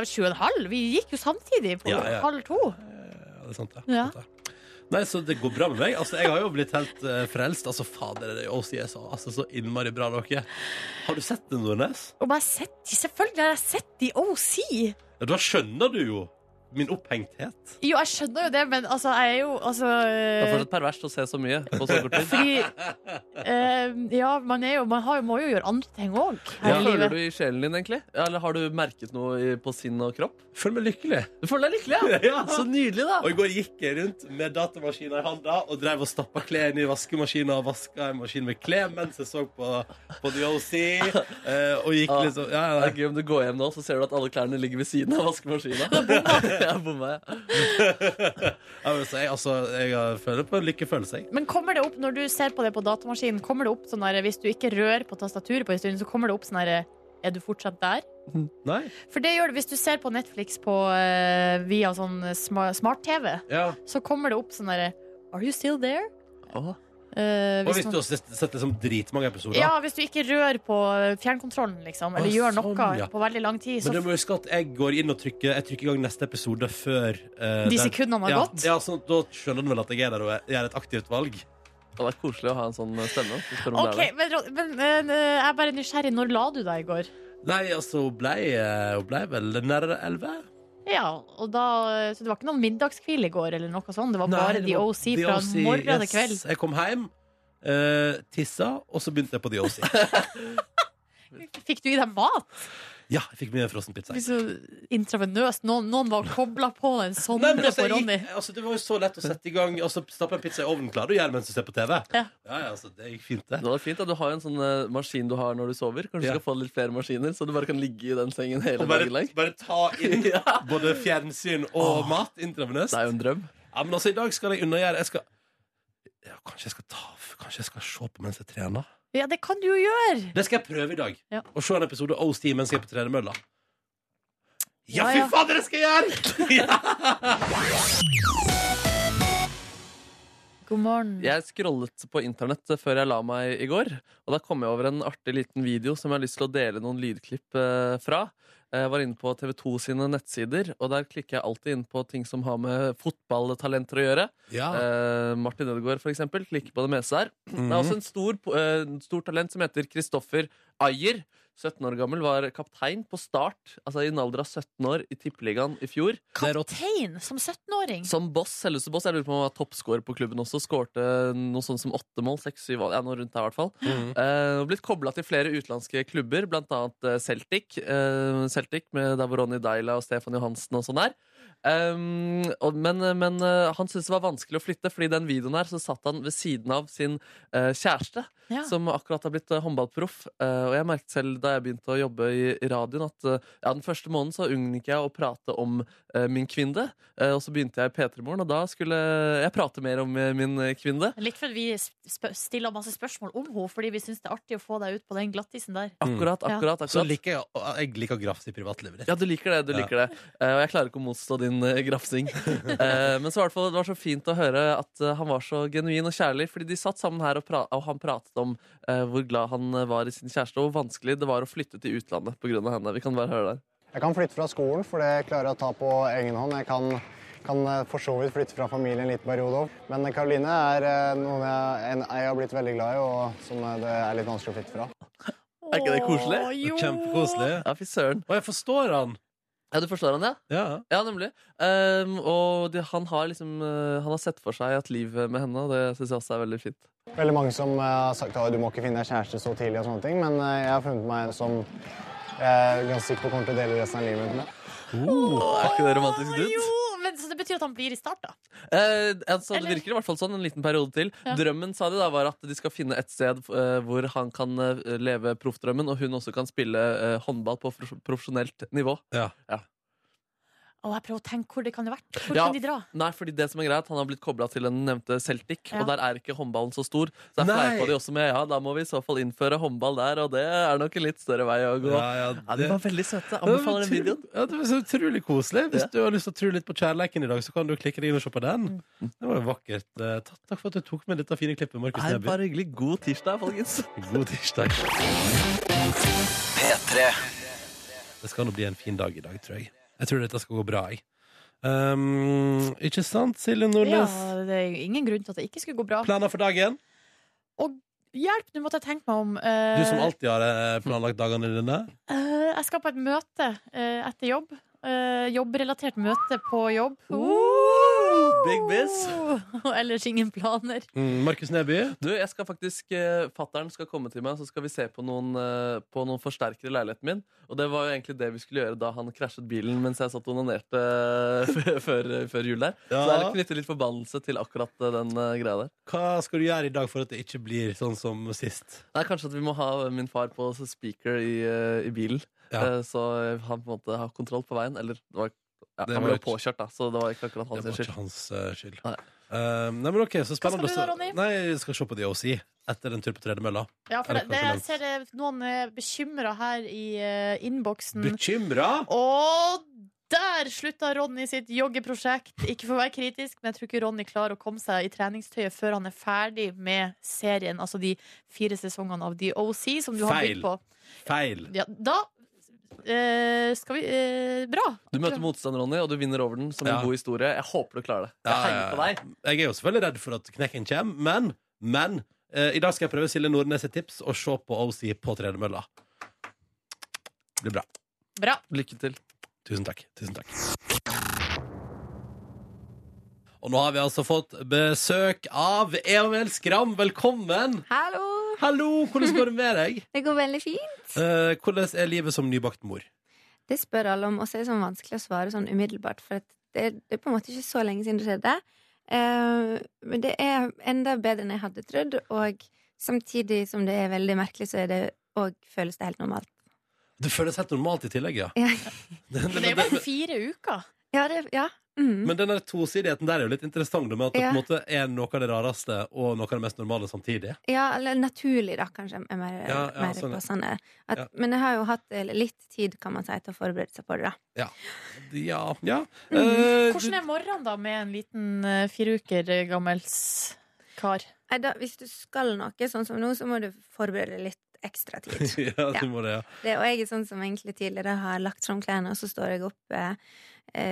Sju og en halv. Vi gikk jo samtidig på halv to. Ja, det er sant, det. Ja. Nei, så det går bra med meg. Altså, jeg har jo blitt helt eh, frelst. Altså, fader, det er OCS er så, altså, så innmari bra, dere. Har du sett det, Nordnes? Jeg har sett, selvfølgelig har jeg sett de OC. Ja, da skjønner du jo min opphengthet. Jo, jeg skjønner jo det, men altså, jeg er jo altså Det er eh, fortsatt perverst å se så mye på så kort tid. Fordi eh, Ja, man, er jo, man har, må jo gjøre andre ting òg Hva føler du i sjelen din, egentlig? Eller har du merket noe i, på sinn og kropp? Føler meg lykkelig. Du føler deg lykkelig, ja? Ja. Så nydelig, da. Og i går gikk jeg rundt med datamaskina i handa og drev og stappa klær inn i vaskemaskinen og vaska en maskin med klær mens jeg så på, på The OC. eh, og gikk Ah. liksom ja, Det ja, er gøy om du går hjem nå, så ser du at alle klærne ligger ved siden av vaskemaskina. Jeg bomma, ja. Jeg så altså, jeg har- føler på lykkefølelse, jeg. Men kommer det opp når du ser på det på datamaskinen, kommer det opp sånn der, hvis du ikke rører på tastaturet på en stund, så kommer det opp sånn der Er du fortsatt der? Nei? For det gjør det hvis du ser på Netflix på, eh, via sånn smart-TV. Ja. Så kommer det opp sånn derre Are you still there? Åh. Eh, Og hvis du har sett, sett liksom dritmange episoder ja, hvis du ikke rører på fjernkontrollen, liksom, eller Ah, gjør noe sånn, ja. på veldig lang tid, så Men du må huske at jeg går inn og trykker Jeg trykker i gang neste episode før eh, de den- sekundene har ja, gått. Ja, så Da skjønner du vel at jeg er der og gjør et aktivt valg. Det er koselig å ha en sånn stemme. spør om det OK, er det. men, Ro- men eh, jeg er bare nysgjerrig. Når la du deg i går? Nei, altså, hun ble, eh, hun vel nærmere elleve. Ja, og da, Så det var ikke noen middagskvil i går, eller noe sånt? Det var Nei, bare det The var OC fra morgen til kveld? Jeg kom hjem, uh, tissa, og så begynte jeg på The OC. Fikk du i deg mat? Ja, jeg fikk mye frossenpizza. frossen pizza. Det blir så intravenøst. Noen, noen var kobla på en Nei, sonde men altså, på jeg Ronny. gikk, altså, det var jo så lett å sette i gang Altså, Stappe en pizza i ovnen klarer du å gjøre mens du ser på TV. Ja. ja, ja, altså, det gikk fint, det. Det var fint at Du har en sånn eh, maskin du har når du sover. Kanskje Ja. du skal få litt flere maskiner, så du bare kan ligge i den sengen hele Og bare, dagen lang. bare ta inn Ja. både fjernsyn og mat intravenøst. Det er jo en drøm. Ja, men altså, i dag skal jeg unnagjøre Jeg skal ja, Kanskje jeg skal ta Kanskje jeg skal se på mens jeg trener? Ja, det kan du jo gjøre! Det skal jeg prøve i dag. Ja. Å se en episode av OST mens jeg er på tredemølla. Ja, Ja, fy ja. fader, det skal jeg gjøre! ja. God morgen. Jeg scrollet på internett før jeg la meg i går, og da kom jeg over en artig liten video som jeg har lyst til å dele noen lydklipp eh, fra. Jeg var inne på TV2 sine nettsider, og der klikker jeg alltid inn på ting som har med fotballtalenter å gjøre. Ja. Eh, Martin Ødegaard, for eksempel, klikker på det meste der. Det er også en stor, eh, en stor talent som heter Kristoffer Ayer. 17 år gammel, var kaptein på start, altså i en alder av 17 år, i Tippeligaen i fjor. Kaptein som 17-åring. Som boss, selveste boss. Jeg lurer på om han var toppscorer på klubben også. Skårte noe sånt som åtte mål. Seks, syv, ja, noe rundt der i hvert fall. Mm. Eh, blitt kobla til flere utenlandske klubber, blant annet eh, Celtic. Eh, Celtic med der hvor Ronny Deila og Stefan Johansen og sånn er. Um, og, men men uh, han syntes det var vanskelig å flytte, Fordi i den videoen her så satt han ved siden av sin uh, kjæreste, Ja. som akkurat har blitt uh, håndballproff. Eh, og jeg merket selv da jeg begynte å jobbe i, i radioen, at ja, den første måneden så unngikk jeg å prate om min kvinne. Og så begynte jeg i P3 Morgen, og da skulle jeg prate mer om min kvinne. Litt fordi vi sp stiller masse spørsmål om henne, fordi vi syns det er artig å få deg ut på den glattisen der. Akkurat, akkurat, akkurat, Så liker jeg, jeg liker grafs i privatlivet ditt. Ja, du liker det. du Ja. liker det Og jeg klarer ikke å mos motstå din eh, grafsing. Eh, men så i hvert fall, det var så fint å høre at eh, han var så genuin og kjærlig. Fordi de satt sammen her og, pra og han pratet om hvor glad han var i sin kjæreste, og hvor vanskelig det var å flytte til utlandet pga. henne. Vi kan bare høre der. Jeg kan flytte fra skolen, for det klarer jeg å ta på egen hånd. Jeg kan, kan for så vidt flytte fra familien en liten periode òg. Men Karoline er noen jeg, en jeg har blitt veldig glad i, og som det er litt vanskelig å flytte fra. Er ikke det koselig? Å, jo. Kjempekoselig. Ja, fy søren. Og jeg forstår han. Ja, du forstår han, ja? Ja. Ja, nemlig. Um, og de, han har liksom uh, Han har sett for seg et liv med henne, og det syns jeg også er veldig fint. Veldig mange som uh, har sagt at du må ikke finne deg kjæreste så tidlig, og sånne ting, men uh, jeg har funnet meg en som jeg er ganske sikker på kommer til å dele resten av livet med. Er ikke det romantisk Jo, dude? Men, så det betyr at han blir i start, da? Eh, altså, det Eller- virker i hvert fall sånn en liten periode til. Ja. Drømmen sa de da var at de skal finne et sted eh, hvor han kan eh, leve proffdrømmen, og hun også kan spille eh, håndball på prof- profesjonelt nivå. Ja. Å, jeg prøver å tenke hvor det kan ha vært. Hvor Ja. kan de dra? Nei, fordi det som er greit, Han har blitt kobla til den nevnte Celtic, Ja. og der er ikke håndballen så stor. Så jeg fleipa de også med ja, da må vi i så fall innføre håndball der, og det er nok en litt større vei å gå. Ja, ja, De var veldig søte. Anbefaler den videoen. Ja, det var så utrolig koselig. Hvis Ja. du har lyst til å tro litt på kjærleiken i dag, så kan du klikke deg inn og se på den. Mm. Det var jo vakkert. Eh, Takk, takk for at du tok med dette fine klippet, Markus Neby. bare hyggelig. God tirsdag, folkens. God tirsdag. Det skal nå bli en fin dag i dag, tror jeg. Jeg tror dette skal gå bra, jeg. Um, ikke sant, Silje Nordnes? Ja, det er ingen grunn til at det ikke skulle gå bra. Planer for dagen? Og Hjelp, nå måtte jeg tenke meg om. Uh, Du som alltid har eh, planlagt dagene dine? Uh, jeg skal på et møte uh, etter jobb. Jobbrelatert møte på jobb. Big biz. Og ellers ingen planer. Mm, Markus Neby? Du, jeg skal faktisk eh, Fatteren skal komme til meg, så skal vi se på noen, eh, på noen forsterkere i leiligheten min. Og det var jo egentlig det vi skulle gjøre da han krasjet bilen mens jeg satt og onanerte eh, før, før jul der. Ja. Så det er knyttet litt forbannelse til akkurat eh, den eh, greia der. Hva skal du gjøre i dag for at det ikke blir sånn som sist? Nei, Kanskje at vi må ha min far på speaker i, eh, i bilen, Ja. eh, så han på en måte har kontroll på veien. Eller det var, ja, Det han ble jo påkjørt, da, så det var ikke akkurat Det hans var skyld. ikke hans eh, skyld. Nei. Eh, nei, men ok, så spennende. du da, Ronny? Nei, jeg skal se på The OC etter en tur på tredemølla. Ja, for det, det, jeg ser det er noen er bekymra her i uh, innboksen. Bekymra? Og der slutta Ronny sitt joggeprosjekt. Ikke for å være kritisk, men jeg tror ikke Ronny klarer å komme seg i treningstøyet før han er ferdig med serien, altså de fire sesongene av The OC, som du har Feil. begynt på. Feil. Ja, da eh, skal vi eh, Bra. Du møter motstander, Ronny, og du vinner over den som Ja. en god historie. Jeg håper du klarer det. Jeg Ja, heier ja, på ja. deg. Jeg er jo selvfølgelig redd for at knekken kommer, men, men eh, i dag skal jeg prøve Silje Nordnes sitt tips og se på OC på tredemølla. Det blir bra. Bra. Lykke til. Tusen takk. Tusen takk. Og nå har vi altså fått besøk av Emil Skram. Velkommen! Hallo! Hallo, hvordan går det med deg? Det går veldig fint. Eh, hvordan er livet som nybakt mor? Det spør alle om, og så er det sånn vanskelig å svare sånn umiddelbart, for det, det er på en måte ikke så lenge siden det skjedde. Eh, men det er enda bedre enn jeg hadde trodd, og samtidig som det er veldig merkelig, så er det og føles det helt normalt. Det føles helt normalt i tillegg, ja. Ja, Men det er jo bare fire uker. ja. Det, ja. Mm. men den der tosidigheten der er jo litt interessant, med at det Ja. på en måte er noe av det rareste og noe av det mest normale samtidig. ja, eller naturlig, da, kanskje er mer, Ja, ja, mer sånn, passende. At, Ja. Men jeg har jo hatt eh, litt tid, kan man si, til å forberede seg på det, da. Ja. Ja. ja. Mm. Uh, Hvordan er morgenen da med en liten uh, fire uker gammels kar? Nei, da, hvis du skal noe, sånn som nå, så må du forberede litt ekstra tid. ja, Ja. du må det, ja. Det, og jeg er sånn som egentlig tidligere har lagt fram klærne, og så står jeg opp eh,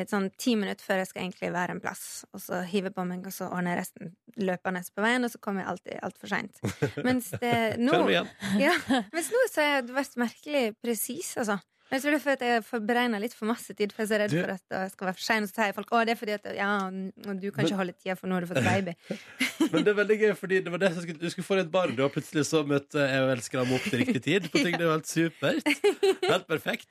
sånn ti minutter før jeg skal egentlig være en plass. Og så hiver på meg, og så ordner jeg resten løpende på veien, og så kommer jeg alltid altfor seint. Mens det nå meg igjen. ja, Mens nå så har jeg vært merkelig presis, altså. Jeg tror det er fordi at jeg har beregna litt for masse tid, for jeg er så redd Du- for at jeg skal være for sein. Og så sier folk å, det er fordi at ja, du kan ikke holde tida, for nå har du fått baby. Men det er veldig gøy, fordi det var det som skulle, du skulle få deg et barn, og plutselig så møtte EOL ham opp til riktig tid. På ting, det er jo helt supert. Helt perfekt.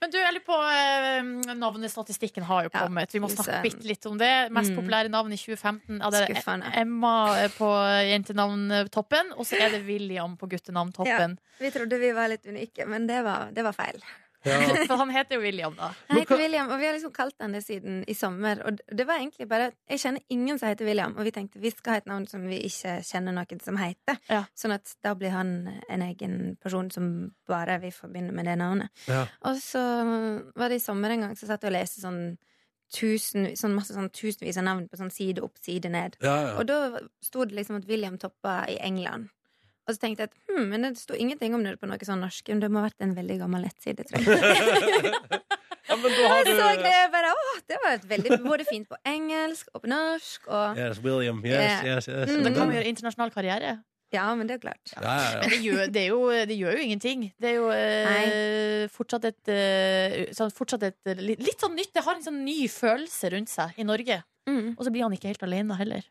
Men du, jeg lurer på eh, Navnestatistikken har jo Ja, kommet. Vi må snakke bitte litt om det. Mest Mm. populære navn i 2015. Ja, det er Skuffende. Emma på jentenavntoppen, og så er det William på guttenavntoppen. Vi trodde vi var litt unike, men det var, det var feil. For han heter jo William, da. Han heter William, og vi har liksom kalt han det siden i sommer. Og det var egentlig bare Jeg kjenner ingen som heter William, og vi tenkte vi skal ha et navn som vi ikke kjenner noen som heter. Ja. Sånn at da blir han en egen person som bare vi forbinder med det navnet. Ja. Og så var det i sommer en gang så satt jeg og leste sånn tusen, sånn masse sånn tusenvis av navn på sånn side opp, side ned. Ja, ja. Og da sto det liksom at William toppa i England. Og så tenkte jeg at hm, men det sto ingenting om det på noe sånn norsk. Men det må ha vært en veldig gammel nettside, tror jeg. ja, men da har du... så det bare, åh, det var et veldig både fint på engelsk og på norsk. Og, Yes, William. Yes, yes, yes. Mm. Da kan vi gjøre internasjonal karriere. ja, men det er klart. Ja, ja, ja. Men det gjør, det, er jo, det gjør jo ingenting. Det er jo eh, fortsatt et, sånn, fortsatt et eh, litt, litt sånn nytt. Det har en sånn ny følelse rundt seg i Norge. Mm. Og så blir han ikke helt alene heller.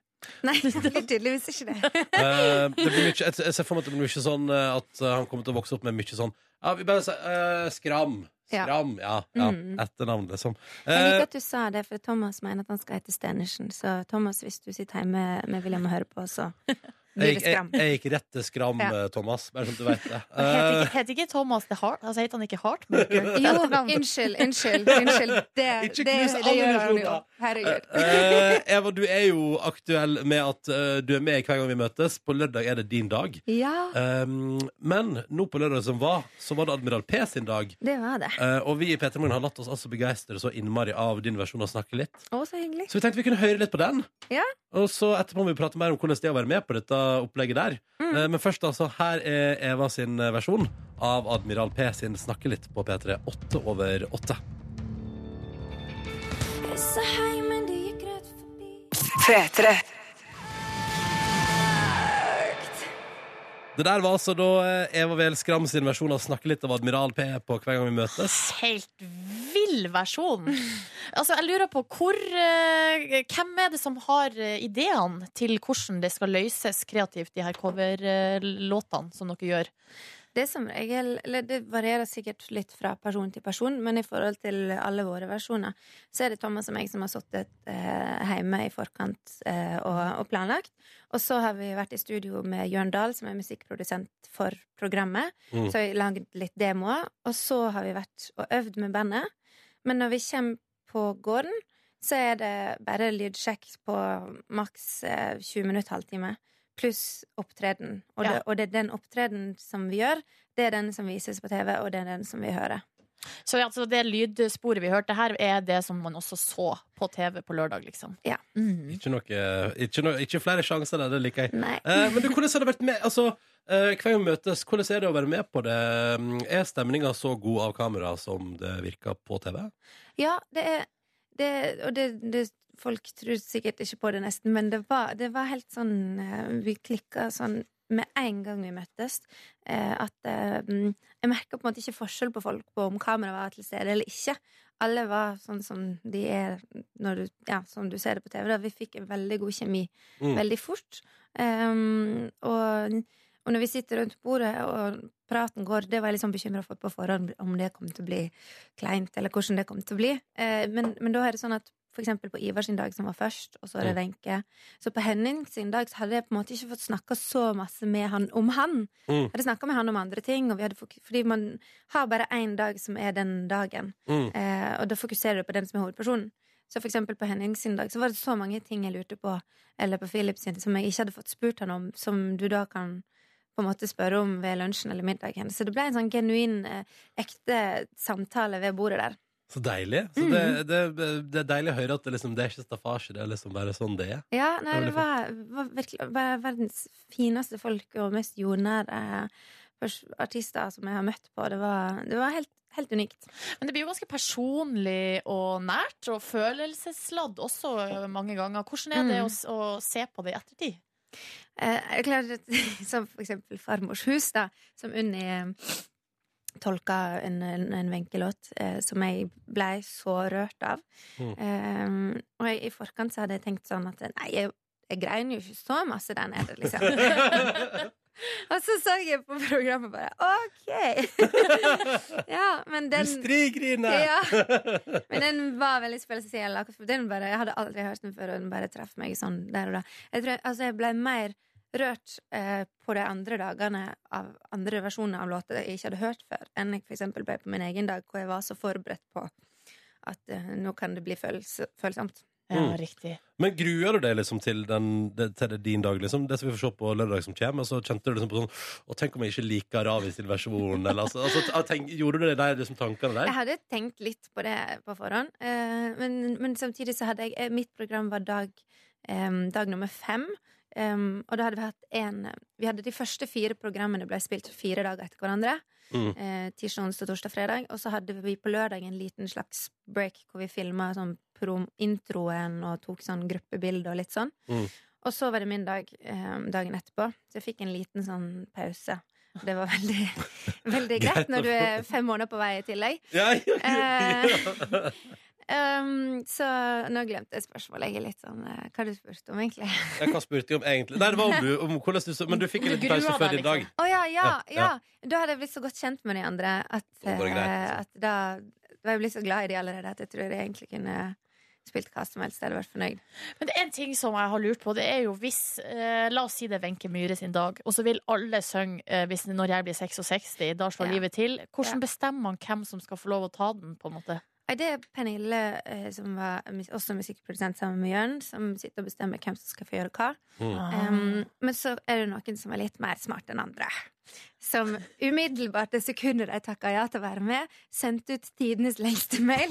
Nei, det blir tydeligvis ikke det. Eh, det blir mye, jeg, ser for meg at det blir mye sånn eh, at eh, han kommer til å vokse opp med mye sånn Ja, vi bare sier uh, Skram. Skram, ja. ja. ja. Etternavn, liksom. Jeg liker at du sa det, for Thomas mener at han skal hete Stenersen. Så Thomas, hvis du sitter hjemme med William og hører på, så jeg, det jeg, jeg gikk rett til Skram, Ja. eh, Thomas. Bare sånn at du vet det. Uh, Heter ikke, heter ikke Thomas det Heart? Altså, heter han ikke Heartmaker? Jo, unnskyld, unnskyld. unnskyld. Det, Ikke det, knus det gjør han jo. Herregud. uh, Eva, du er jo aktuell med at du er med hver gang vi møtes. På lørdag er det din dag. Ja, Um, men nå på lørdag som var, så var det Admiral P sin dag. det var det. Eh, og vi i P3 Morgen har latt oss altså begeistre så innmari av din versjon av Snakke litt. Å, så hyggelig. Så vi tenkte vi kunne høre litt på den. Ja. Og så etterpå må vi prate mer om hvordan det er å være med på dette opplegget der. Mm. Eh, men først altså, her er Eva sin eh, versjon av Admiral P sin Snakke litt på P3. Åtte over åtte. Det der var altså da eh, Eva Wehl Skram sin versjon av Snakke litt av Admiral P på hver gang vi møtes. Helt vill versjon. Altså, jeg lurer på hvor eh, Hvem er det som har eh, ideene til hvordan det skal løses kreativt, de her coverlåtene som dere gjør? Det som regel Eller det varierer sikkert litt fra person til person, men i forhold til alle våre versjoner, så er det Thomas og meg som har sittet eh, hjemme i forkant eh, og, og planlagt. Og så har vi vært i studio med Jørn Dahl, som er musikkprodusent for programmet. Mm. Så har vi laget litt demoer. Og så har vi vært og øvd med bandet. Men når vi kommer på gården, så er det bare lydsjekk på maks eh, 20 minutter, halvtime. Pluss opptreden. Og, Ja. det, og det er den opptreden som vi gjør, det er den som vises på TV, og det er den som vi hører. Så altså, det lydsporet vi hørte her, er det som man også så på TV på lørdag, liksom? Ja. Mm. Ikke, noe, ikke, noe, ikke flere sjanser der, det liker jeg. Eh, men du, hvordan har det vært med altså, eh, Hver gang møtes, hvordan er det å være med på det? Er stemninga så god av kamera som det virker på TV? Ja, det er det, Og det, det Folk tror sikkert ikke på det, nesten, men det var, det var helt sånn eh, Vi klikka sånn med en gang vi møttes. eh, At eh, mm, Jeg merka på en måte ikke forskjell på folk på om kameraet var til stede eller ikke. Alle var sånn som de er når du, ja, som du ser det på TV. Da. Vi fikk en veldig god kjemi Mm. veldig fort. Um, og, og når vi sitter rundt bordet og praten går, det var jeg liksom bekymra for på forhånd om det kom til å bli kleint, eller hvordan det kom til å bli. Uh, men, men da er det sånn at eksempel på Ivar sin dag, som var først, og så er det Wenche. Så på Henning sin dag så hadde jeg på en måte ikke fått snakka så masse med han om han. Mm. Jeg hadde snakka med han om andre ting, fordi man har bare én dag som er den dagen. Mm. Eh, og da fokuserer du på den som er hovedpersonen. Så for eksempel på Henning sin dag så var det så mange ting jeg lurte på, eller på Philip sin, som jeg ikke hadde fått spurt han om, som du da kan på en måte spørre om ved lunsjen eller middagen. Så det ble en sånn genuin, eh, ekte samtale ved bordet der. Så deilig. Så det, det, det er deilig å høre at det, liksom, det er ikke staffasje, det er liksom bare sånn det er. Ja, nei, Det var var, var virkelig var verdens fineste folk og mest jordnære artister som jeg har møtt på. Det var, det var helt, helt unikt. Men det blir jo ganske personlig og nært, og følelsesladd også mange ganger. Hvordan er det Mm. å, å se på det i ettertid? Eh, jeg klarer Som for eksempel Farmors hus, da, som Unni eh, tolka en, en, en Wenche-låt eh, som jeg blei så rørt av. Mm. Um, og jeg, i forkant så hadde jeg tenkt sånn at nei, jeg, jeg grein jo ikke så masse der nede, liksom. og så så jeg på programmet bare OK! ja, men den Industrigriner! ja. Men den var veldig spesiell. Den bare, jeg hadde aldri hørt den før, og den bare traff meg sånn der og da. Jeg, tror, altså, jeg ble mer rørt eh, på de andre dagene av andre versjoner av låter jeg ikke hadde hørt før, enn jeg eksempel ble på min egen dag, hvor jeg var så forberedt på at eh, nå kan det bli følelse, følsomt. Ja, Mm. riktig. Men gruer du deg liksom til, den, til din dag, liksom? Det som vi får se på lørdag som kommer? Og så kjente du liksom på sånn Å, tenk om jeg ikke liker Ravi sin versjon, eller altså, altså ah, tenk, Gjorde du det der, liksom tankene der? Jeg hadde tenkt litt på det på forhånd, eh, men, men samtidig så hadde jeg eh, Mitt program var dag, em, dag nummer fem. Em, og da hadde vi hatt en Vi hadde de første fire programmene ble spilt fire dager etter hverandre. Mm. Eh, tirsdag, onsdag, torsdag, fredag. Og så hadde vi på lørdag en liten slags break hvor vi filma sånn introen og tok sånn gruppebilde og litt sånn. Mm. Og så var det min dag eh, dagen etterpå, så jeg fikk en liten sånn pause. Det var veldig, veldig greit når du er fem måneder på vei i tillegg. Ja, ja, Eh, ja. Um, så nå glemte jeg spørsmålet. Jeg er litt sånn uh, Hva du spurt om, egentlig? ja, hva spurte jeg om egentlig Nei, det var om, om hvordan du så Men du fikk en liten pause før liksom. din dag. liksom. Å ja, ja, Ja, ja, ja. Da hadde jeg blitt så godt kjent med de andre at, altså. at da var jeg blitt så glad i de allerede at jeg tror jeg egentlig kunne spilt hva som helst. Jeg hadde vært fornøyd. Men det er en ting som jeg har lurt på. Det er jo hvis eh, La oss si det er Wenche Myhre sin dag, og så vil alle synge eh, hvis, 'Når jeg blir 66', da slår Ja. livet til. Hvordan Ja. bestemmer man hvem som skal få lov å ta den, på en måte? Det er Pernille, eh, som var også musikkprodusent sammen med Jørn, som sitter og bestemmer hvem som skal få gjøre hva. Mm. Um, men så er det noen som er litt mer smart enn andre. Som umiddelbart det sekundet de takka ja til å være med, sendte ut tidenes lengste mail.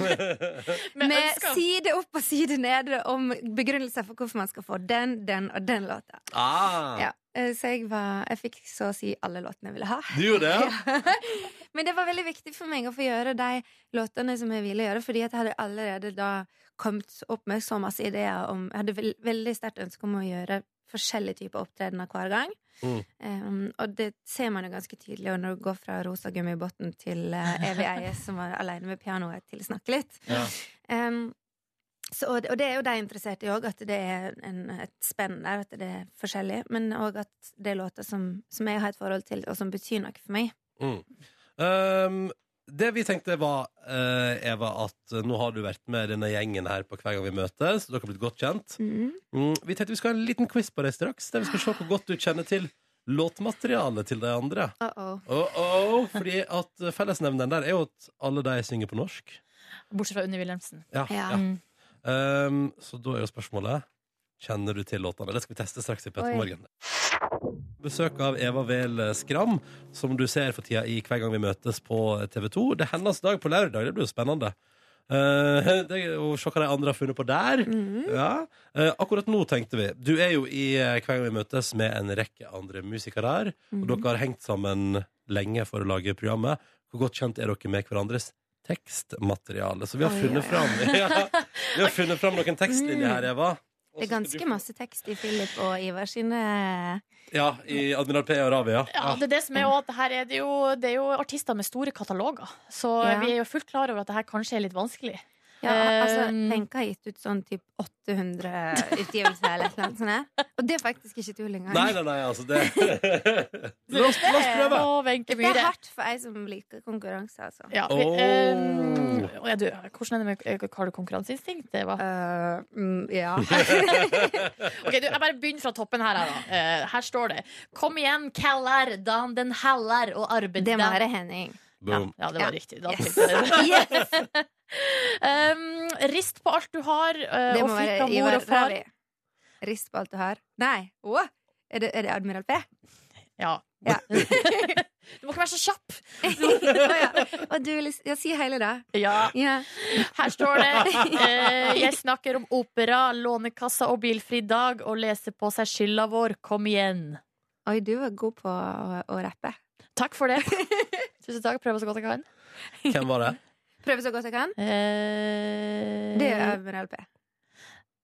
Med side opp og side nede om begrunnelser for hvorfor man skal få den, den og den låta. Ah, Ja, så jeg, var, jeg fikk så å si alle låtene jeg ville ha. Du gjorde det, ja? Men det var veldig viktig for meg å få gjøre de låtene som jeg ville gjøre, fordi jeg hadde allerede da kommet opp med så masse ideer om Jeg hadde vel, veldig sterkt ønske om å gjøre forskjellige typer opptredener hver gang. Mm. Um, og det ser man jo ganske tydelig og når du går fra Rosa gummibåten til uh, Evig eies, som var aleine med pianoet, til Snakke litt. Ja. Um, så, og, det, er jo de interessert i òg, at det er en, et spenn der, at det er forskjellig. Men òg at det er låter som, som jeg har et forhold til, og som betyr noe for meg. Mm. Um, det vi tenkte var, uh, Eva, at nå har du vært med denne gjengen her på hver gang vi møtes. Dere har blitt godt kjent. Mm, vi tenkte vi skal ha en liten quiz på deg straks, der vi skal se hvor godt du kjenner til låtmaterialet til de andre. Uh -oh. Uh oh, fordi at fellesnevneren der er jo at alle de synger på norsk. Bortsett fra Unni Wilhelmsen. Ja, Ja. ja. Mm. Um, så da er jo spørsmålet Kjenner du til låtene? Det skal vi teste straks i Petter Morgen. Besøk av Eva Vel Skram, som du ser for tida i hver gang vi møtes på TV 2. Det er hennes dag på lørdag. Det blir jo spennende. Uh, det og se hva de andre har funnet på der. Ja. Uh, akkurat nå tenkte vi Du er jo i eh, hver gang vi møtes med en rekke andre musikere her. Og dere har hengt sammen lenge for å lage programmet. Hvor godt kjent er dere med hverandres tekstmateriale? Så vi har Oi, funnet fram ja, Vi har funnet fram noen tekstlinjer her, Eva. Også Det er ganske masse tekst i Philip og Ivar sine Ja, i Admiral P og Ravia. ja. Ja, det er det som er òg at er det jo, det er jo artister med store kataloger. Så Ja. vi er jo fullt klar over at det her kanskje er litt vanskelig. Ja, altså, Um, Wenche har gitt ut sånn typ 800 utgivelser eller noe sånt. Og det er faktisk ikke tull engang. Nei, nei, nei, altså det La oss, la oss prøve. Å, Wenche Det er hardt for ei som liker konkurranse, altså. Ja, vi, um, ja, du, hvordan er det med eh, Har du konkurranseinstinkt? Eva? Uh, mm, ja. Ok, du, Jeg bare begynner fra toppen her. her, Da. Uh, her står det Kom igjen, Keller, Dan den heller og arbeid Det må være Henning. Ja, Boom. ja, det var Ja. riktig. Da Yes. Um, rist på alt du har, uh, og fikk av mor og far. Rist på alt du har. Nei. Oh, er, det, er det Admiral P? Ja. Ja. du må ikke være så kjapp! Å ja. Og du vil ja, si hele det? Ja. Ja. Her står det eh, Jeg snakker om opera, Lånekassa og bilfri dag og leser på seg skylda vår. Kom igjen. Oi, du var god på å, å rappe. Takk for det. Tusen takk. Prøver så godt jeg kan. Hvem var det? Prøver så godt jeg kan. Eh, Det er Admiral P.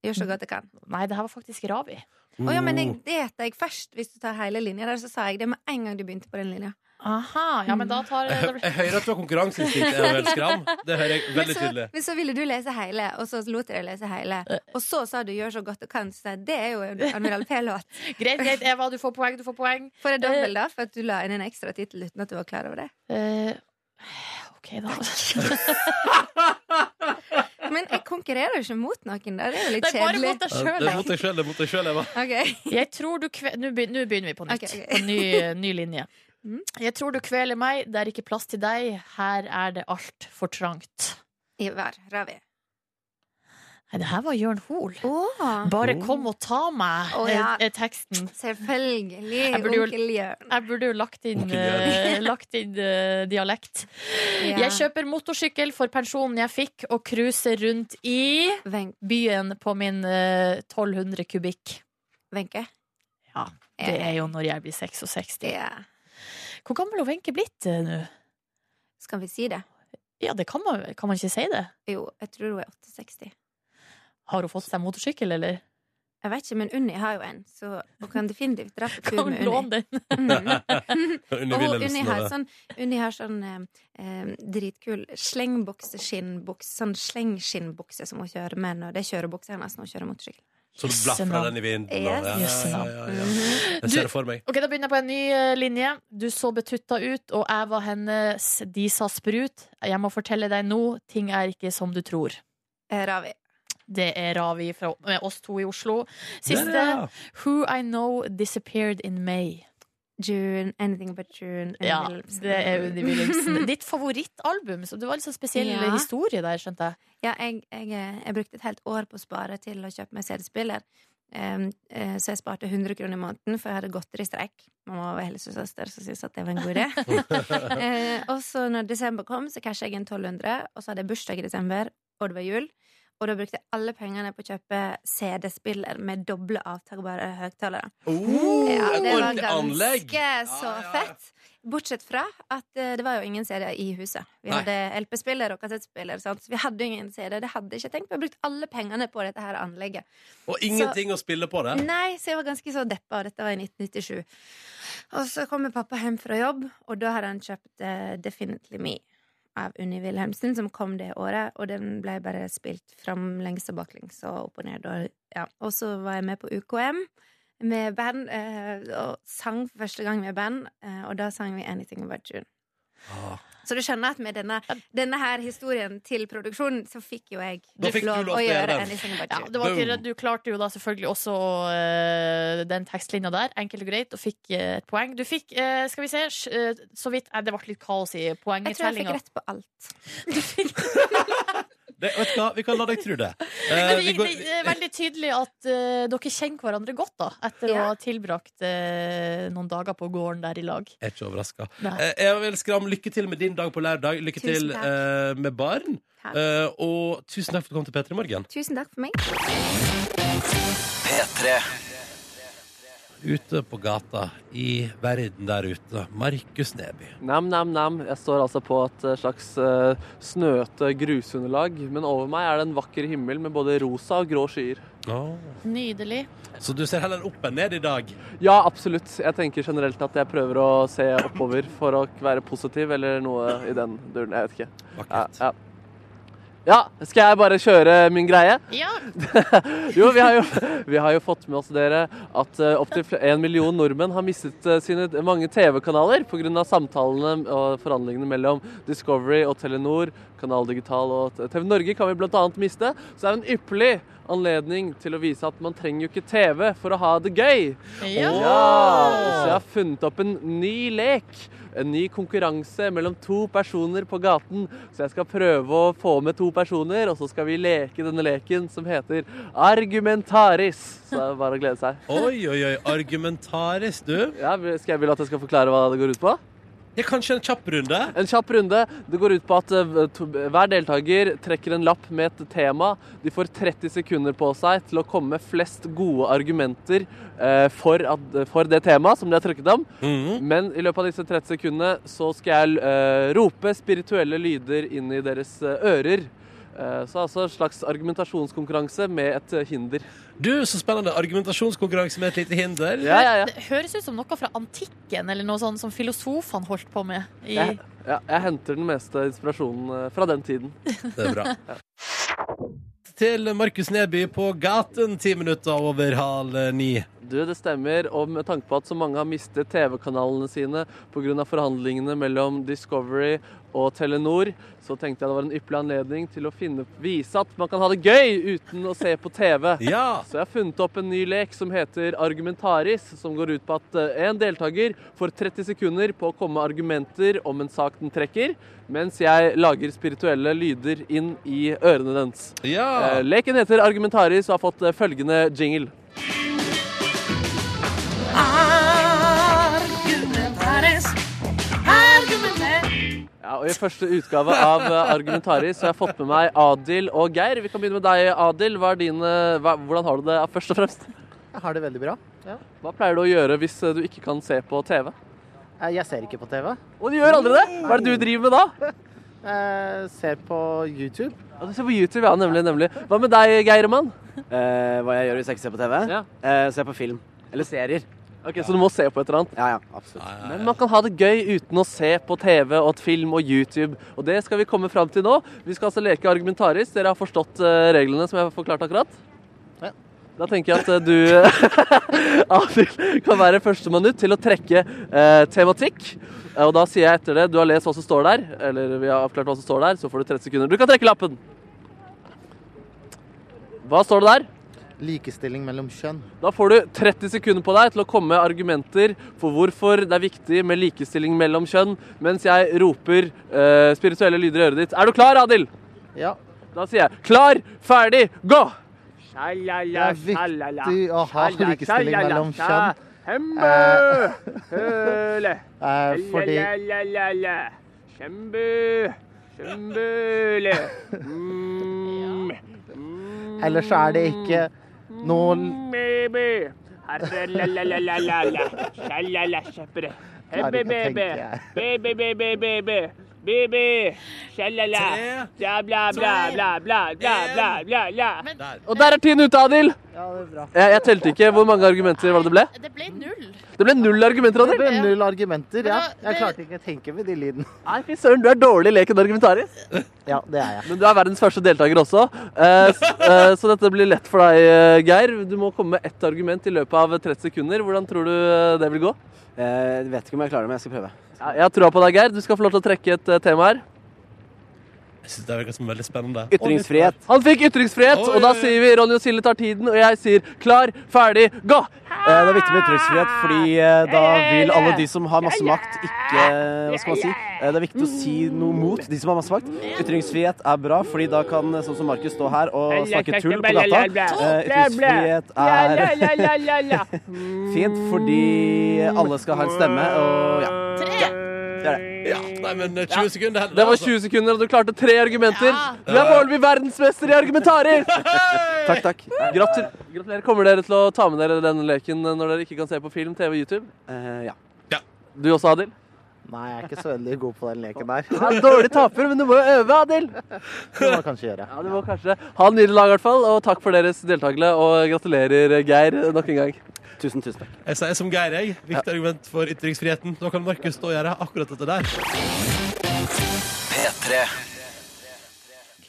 Gjør så godt jeg kan. Nei, det her var faktisk Ravi. Å ja, men jeg, Mm. det heter jeg først. Hvis du tar hele linja der, så sa jeg det med en gang du begynte på den linja. Aha. Ja, men da tar Jeg, jeg hører at du har konkurranseinstinkt, Eva Wehl Skram. Det hører jeg veldig Men så, tydelig. men så ville du lese hele, og så lot jeg deg lese hele. Og så sa du 'gjør så godt du kan', så det er jo en Admiral P-låt. Greit, greit, Eva. Du får poeng. Du får poeng. Får jeg dobbel, da, for at du la inn en ekstra tittel uten at du var klar over det? Uh, OK, da. Men jeg konkurrerer jo ikke mot noen, da. Det er jo litt Det er bare kjedelig. mot deg Ja, sjøl. Det er mot deg sjøl, er Eva. Ok. Jeg tror du kve... Nå begynner vi på nytt. Okay, okay. På ny, ny linje. Mm. Jeg tror du kveler meg, det er ikke plass til deg. Her er det altfor trangt. Ivar Ravi. Nei, det her var Jørn Hoel. Oh. Bare kom og ta meg, oh, ja. er, er teksten. selvfølgelig. Jeg burde Onkel Jørn. Jeg burde jo lagt inn, uh, eh, lagt inn uh, dialekt. Ja. Jeg kjøper motorsykkel for pensjonen jeg fikk, og cruiser rundt i byen på min uh, 1200 kubikk. Wenche? Ja, det er jo når jeg blir 66. Ja. Hvor gammel er Wenche blitt eh, nå? Skal vi si det? Ja, det kan man, kan man ikke si det? Jo, jeg tror hun er 68. Har hun fått seg motorsykkel, eller? Jeg vet ikke, men Unni har jo en, så hun kan definitivt dra på tur med Unni. Unni Og Unni har sånn, Unni har sånn eh, eh, dritkul slengbukseskinnbukse. Sånn slengskinnbukse som hun kjører med når det er kjørebuksa hennes når hun kjører motorsykkel. Så du Jøsse den i vinden. Yes. Ja, ja, ja. Jeg ser det for meg. Ok, Da begynner jeg på en ny eh, linje. Du så betutta ut, og jeg var hennes De sa sprut. Jeg må fortelle deg nå, ting er ikke som du tror. Eh, Ravi. Det er Ravi fra med oss to i Oslo. Siste Der, ja. Who I Know Disappeared in May. June, Anything But June. Ja, det er Unni Wilhelmsen. Ditt favorittalbum. Så det var litt sånn spesiell Ja. historie der, skjønte jeg. Ja, jeg, jeg, eh, jeg brukte et helt år på å spare til å kjøpe meg CD-spiller. Um, uh, så jeg sparte 100 kroner i måneden, for jeg hadde godteristreik. Mamma var helsesøster, så syntes at det var en god idé. uh, og så når desember kom, så casha jeg inn 1200, og så hadde jeg bursdag i desember, og det var jul. Og da brukte jeg alle pengene på å kjøpe CD-spiller med doble avtagbare høyttalere. Oh, Ja, det var ganske så fett. Bortsett fra at eh, det var jo ingen CD i huset. Vi Nei. hadde LP-spiller og kassettspiller. Så vi hadde jo ingen CD. Det hadde jeg ikke tenkt på. Jeg brukte alle pengene på dette her anlegget. Og ingenting å spille på det. Nei, så jeg var ganske så deppa, og dette var i 1997. Og så kommer pappa hjem fra jobb, og da hadde han kjøpt uh, Definitely Me av Unni Wilhelmsen, som kom det året, og den ble bare spilt framlengs og baklengs og opp og ned. Og, ja. så var jeg med på UKM med band, eh, og sang for første gang med band, eh, og da sang vi Anything About June. Ah. Så du skjønner at med denne, denne her historien til produksjonen, så fikk jo jeg Da fikk lov lov å gjøre. Anything About Ja, det var du klarte jo da selvfølgelig også uh, den tekstlinja der, enkelt og greit, og fikk uh, et poeng. Du fikk, uh, skal vi se, så vidt Det ble litt kaos i Jeg tror jeg fikk poengtellinga. rett på alt. Det, vet du hva, vi kan la deg tro det. Eh, vi det, går- det er veldig tydelig at eh, dere kjenner hverandre godt, da, etter å Ja. ha tilbrakt eh, noen dager på gården der i lag. Jeg er ikke overraska. Nei. Jeg vil skram lykke til med din dag på lørdag. Lykke Tusen til takk. eh, med barn. Takk. Eh, og tusen takk for at du kom til P3 Morgen. Tusen takk for meg. Ute på gata, i verden der ute. Markus Neby. Nam, nam, nam. Jeg står altså på et eh, slags eh, snøete grusunderlag, men over meg er det en vakker himmel med både rosa og grå skyer. Oh. Nydelig. Så du ser heller opp enn ned i dag? Ja, absolutt. Jeg tenker generelt at jeg prøver å se oppover for å være positiv, eller noe i den duren. Jeg vet ikke. Vakkert. ja. ja, skal jeg bare kjøre min greie? Ja, Jo, vi har jo, vi har jo fått med oss dere at uh, opptil en million nordmenn har mistet uh, sine mange TV-kanaler pga. samtalene og forhandlingene mellom Discovery og Telenor. Kanal Digital og TV Norge kan vi bl.a. miste. Så det er en ypperlig anledning til å vise at man trenger jo ikke TV for å ha det gøy. ja. Ja, så jeg har funnet opp en ny lek. En ny konkurranse mellom to personer på gaten. Så jeg skal prøve å få med to personer, og så skal vi leke denne leken som heter Argumentaris. Så det er bare å glede seg. Oi, oi, oi. Argumentaris, du. Ja, skal jeg vil at jeg skal forklare hva det går ut på? Ja, kanskje en kjapp runde? En kjapp runde. Det går ut på at eh, hver deltaker trekker en lapp med et tema. De får 30 sekunder på seg til å komme med flest gode argumenter eh, for, at, for det temaet som de har trukket om. Mhm. Men i løpet av disse 30 sekundene så skal jeg eh, rope spirituelle lyder inn i deres ører. Eh, så altså en slags argumentasjonskonkurranse med et eh, hinder. Du, så spennende. Argumentasjonskonkurranse med et lite hinder. Ja, ja, ja. Det høres ut som noe fra antikken, eller noe sånt som filosofene holdt på med. I, Jeg, ja, jeg henter den meste inspirasjonen eh, fra den tiden. Det er bra. Til Markus Neby på gaten, ti minutter over halv ni. Du, det stemmer. Og med tanke på at så mange har mistet TV-kanalene sine pga. forhandlingene mellom Discovery og Telenor, så tenkte jeg det var en ypperlig anledning til å finne, vise at man kan ha det gøy uten å se på TV. Ja! Så jeg har funnet opp en ny lek som heter Argumentaris, som går ut på at eh, en deltaker får 30 sekunder på å komme med argumenter om en sak den trekker, mens jeg lager spirituelle lyder inn i ørene dens. Ja! Eh, Leken heter Argumentaris og har fått eh, følgende jingle. Ja, og I første utgave av eh, Argumentaris så har jeg fått med meg Adil og Geir. Vi kan begynne med deg, Adil. Hva er dine, hva, hvordan har du det først og fremst? Jeg har det veldig bra. Hva pleier du å gjøre hvis eh, du ikke kan se på TV? Eh, Jeg ser ikke på TV. Og du gjør aldri det! Hva er det du driver med da? Jeg ser på YouTube. Ja, du ser på YouTube, ja, nemlig, nemlig. Hva med deg, Geiremann? Eh, hva jeg gjør hvis jeg ikke ser på TV? Ja. Eh, ser på film. Eller serier. Ok, Så du må se på et eller annet? Ja, ja, absolutt. Men man kan ha det gøy uten å se på TV og et film og YouTube. Og det skal vi komme fram til nå. Vi skal altså leke Argumentaris. Dere har forstått eh, reglene som jeg har forklart akkurat? Ja. Da tenker jeg at eh, du Adil, kan være førstemann ut til å trekke eh, tematikk. Eh, Og da sier jeg etter det, du har lest hva som står der, eller vi har avklart hva som står der, så får du 30 sekunder. Du kan trekke lappen! Hva står det der? Likestilling mellom kjønn. Da får du 30 sekunder på deg til å komme med argumenter for hvorfor det er viktig med likestilling mellom kjønn, mens jeg roper eh, spirituelle lyder i øret ditt. Er du klar, Adil? Ja. Da sier jeg klar, ferdig, gå! Det er viktig å ha likestilling mellom kjønn. Eh, fordi Ellers så er det ikke nå Herre-la-la-la-la-la. Baby, baby, baby, baby noe bla, bla, bla, tenke. Og der er tiden ute, Adil! Ja, det er bra. Jeg, jeg telte ikke. Hvor mange argumenter var det det ble? Det ble null. Det ble null argumenter, Det Adil. ble null argumenter, ja. Jeg klarte ikke å tenke med de lydene. Nei, fy søren, du er dårlig i leken argumentarisk. Ja, det er jeg. Men du er verdens første deltaker også, eh, eh, så dette blir lett for deg, eh, Geir. Du må komme med ett argument i løpet av 30 sekunder. Hvordan tror du det vil gå? Jeg vet ikke om jeg klarer det, men jeg skal prøve. Jeg har troa på deg, Geir. Du skal få lov til å trekke et eh, tema her. Jeg synes det virker som veldig spennende. Ytringsfrihet. Han fikk ytringsfrihet, Oi, og da sier vi Ronny og Silje tar tiden, og jeg sier klar, ferdig, gå! Eh, det er viktig med ytringsfrihet, fordi eh, da vil alle de som har masse makt, ikke Hva skal man si? Eh, det er viktig å si noe mot de som har masse makt. Ytringsfrihet er bra, fordi da kan eh, sånn som Markus stå her og snakke tull på gata. Eh, ytringsfrihet er fint, fordi alle skal ha en stemme, og ja. Tre. Det er det. Ja, nei, men eh, 20 sekunder heller. Det var altså. 20 sekunder, og du klarte tre argumenter. Ja. Du er foreløpig verdensmester i argumentarer! Takk, takk. Gratul Gratulerer. Kommer dere til å ta med dere denne leken når dere ikke kan se på film, TV og YouTube? Eh, ja. Du også, Adil? Nei, jeg er ikke så veldig god på den leken der. Du er en dårlig taper, men du må jo øve, Adil. Det må kanskje gjøre. Ja, du må kanskje Ha en nydelig dag, i hvert fall. Og takk for deres deltakelse. Og gratulerer, Geir, nok en gang. Tusen, tusen takk. Jeg sier som Geir, jeg. Viktig argument for ytringsfriheten. Nå kan Markus stå og gjøre akkurat dette der.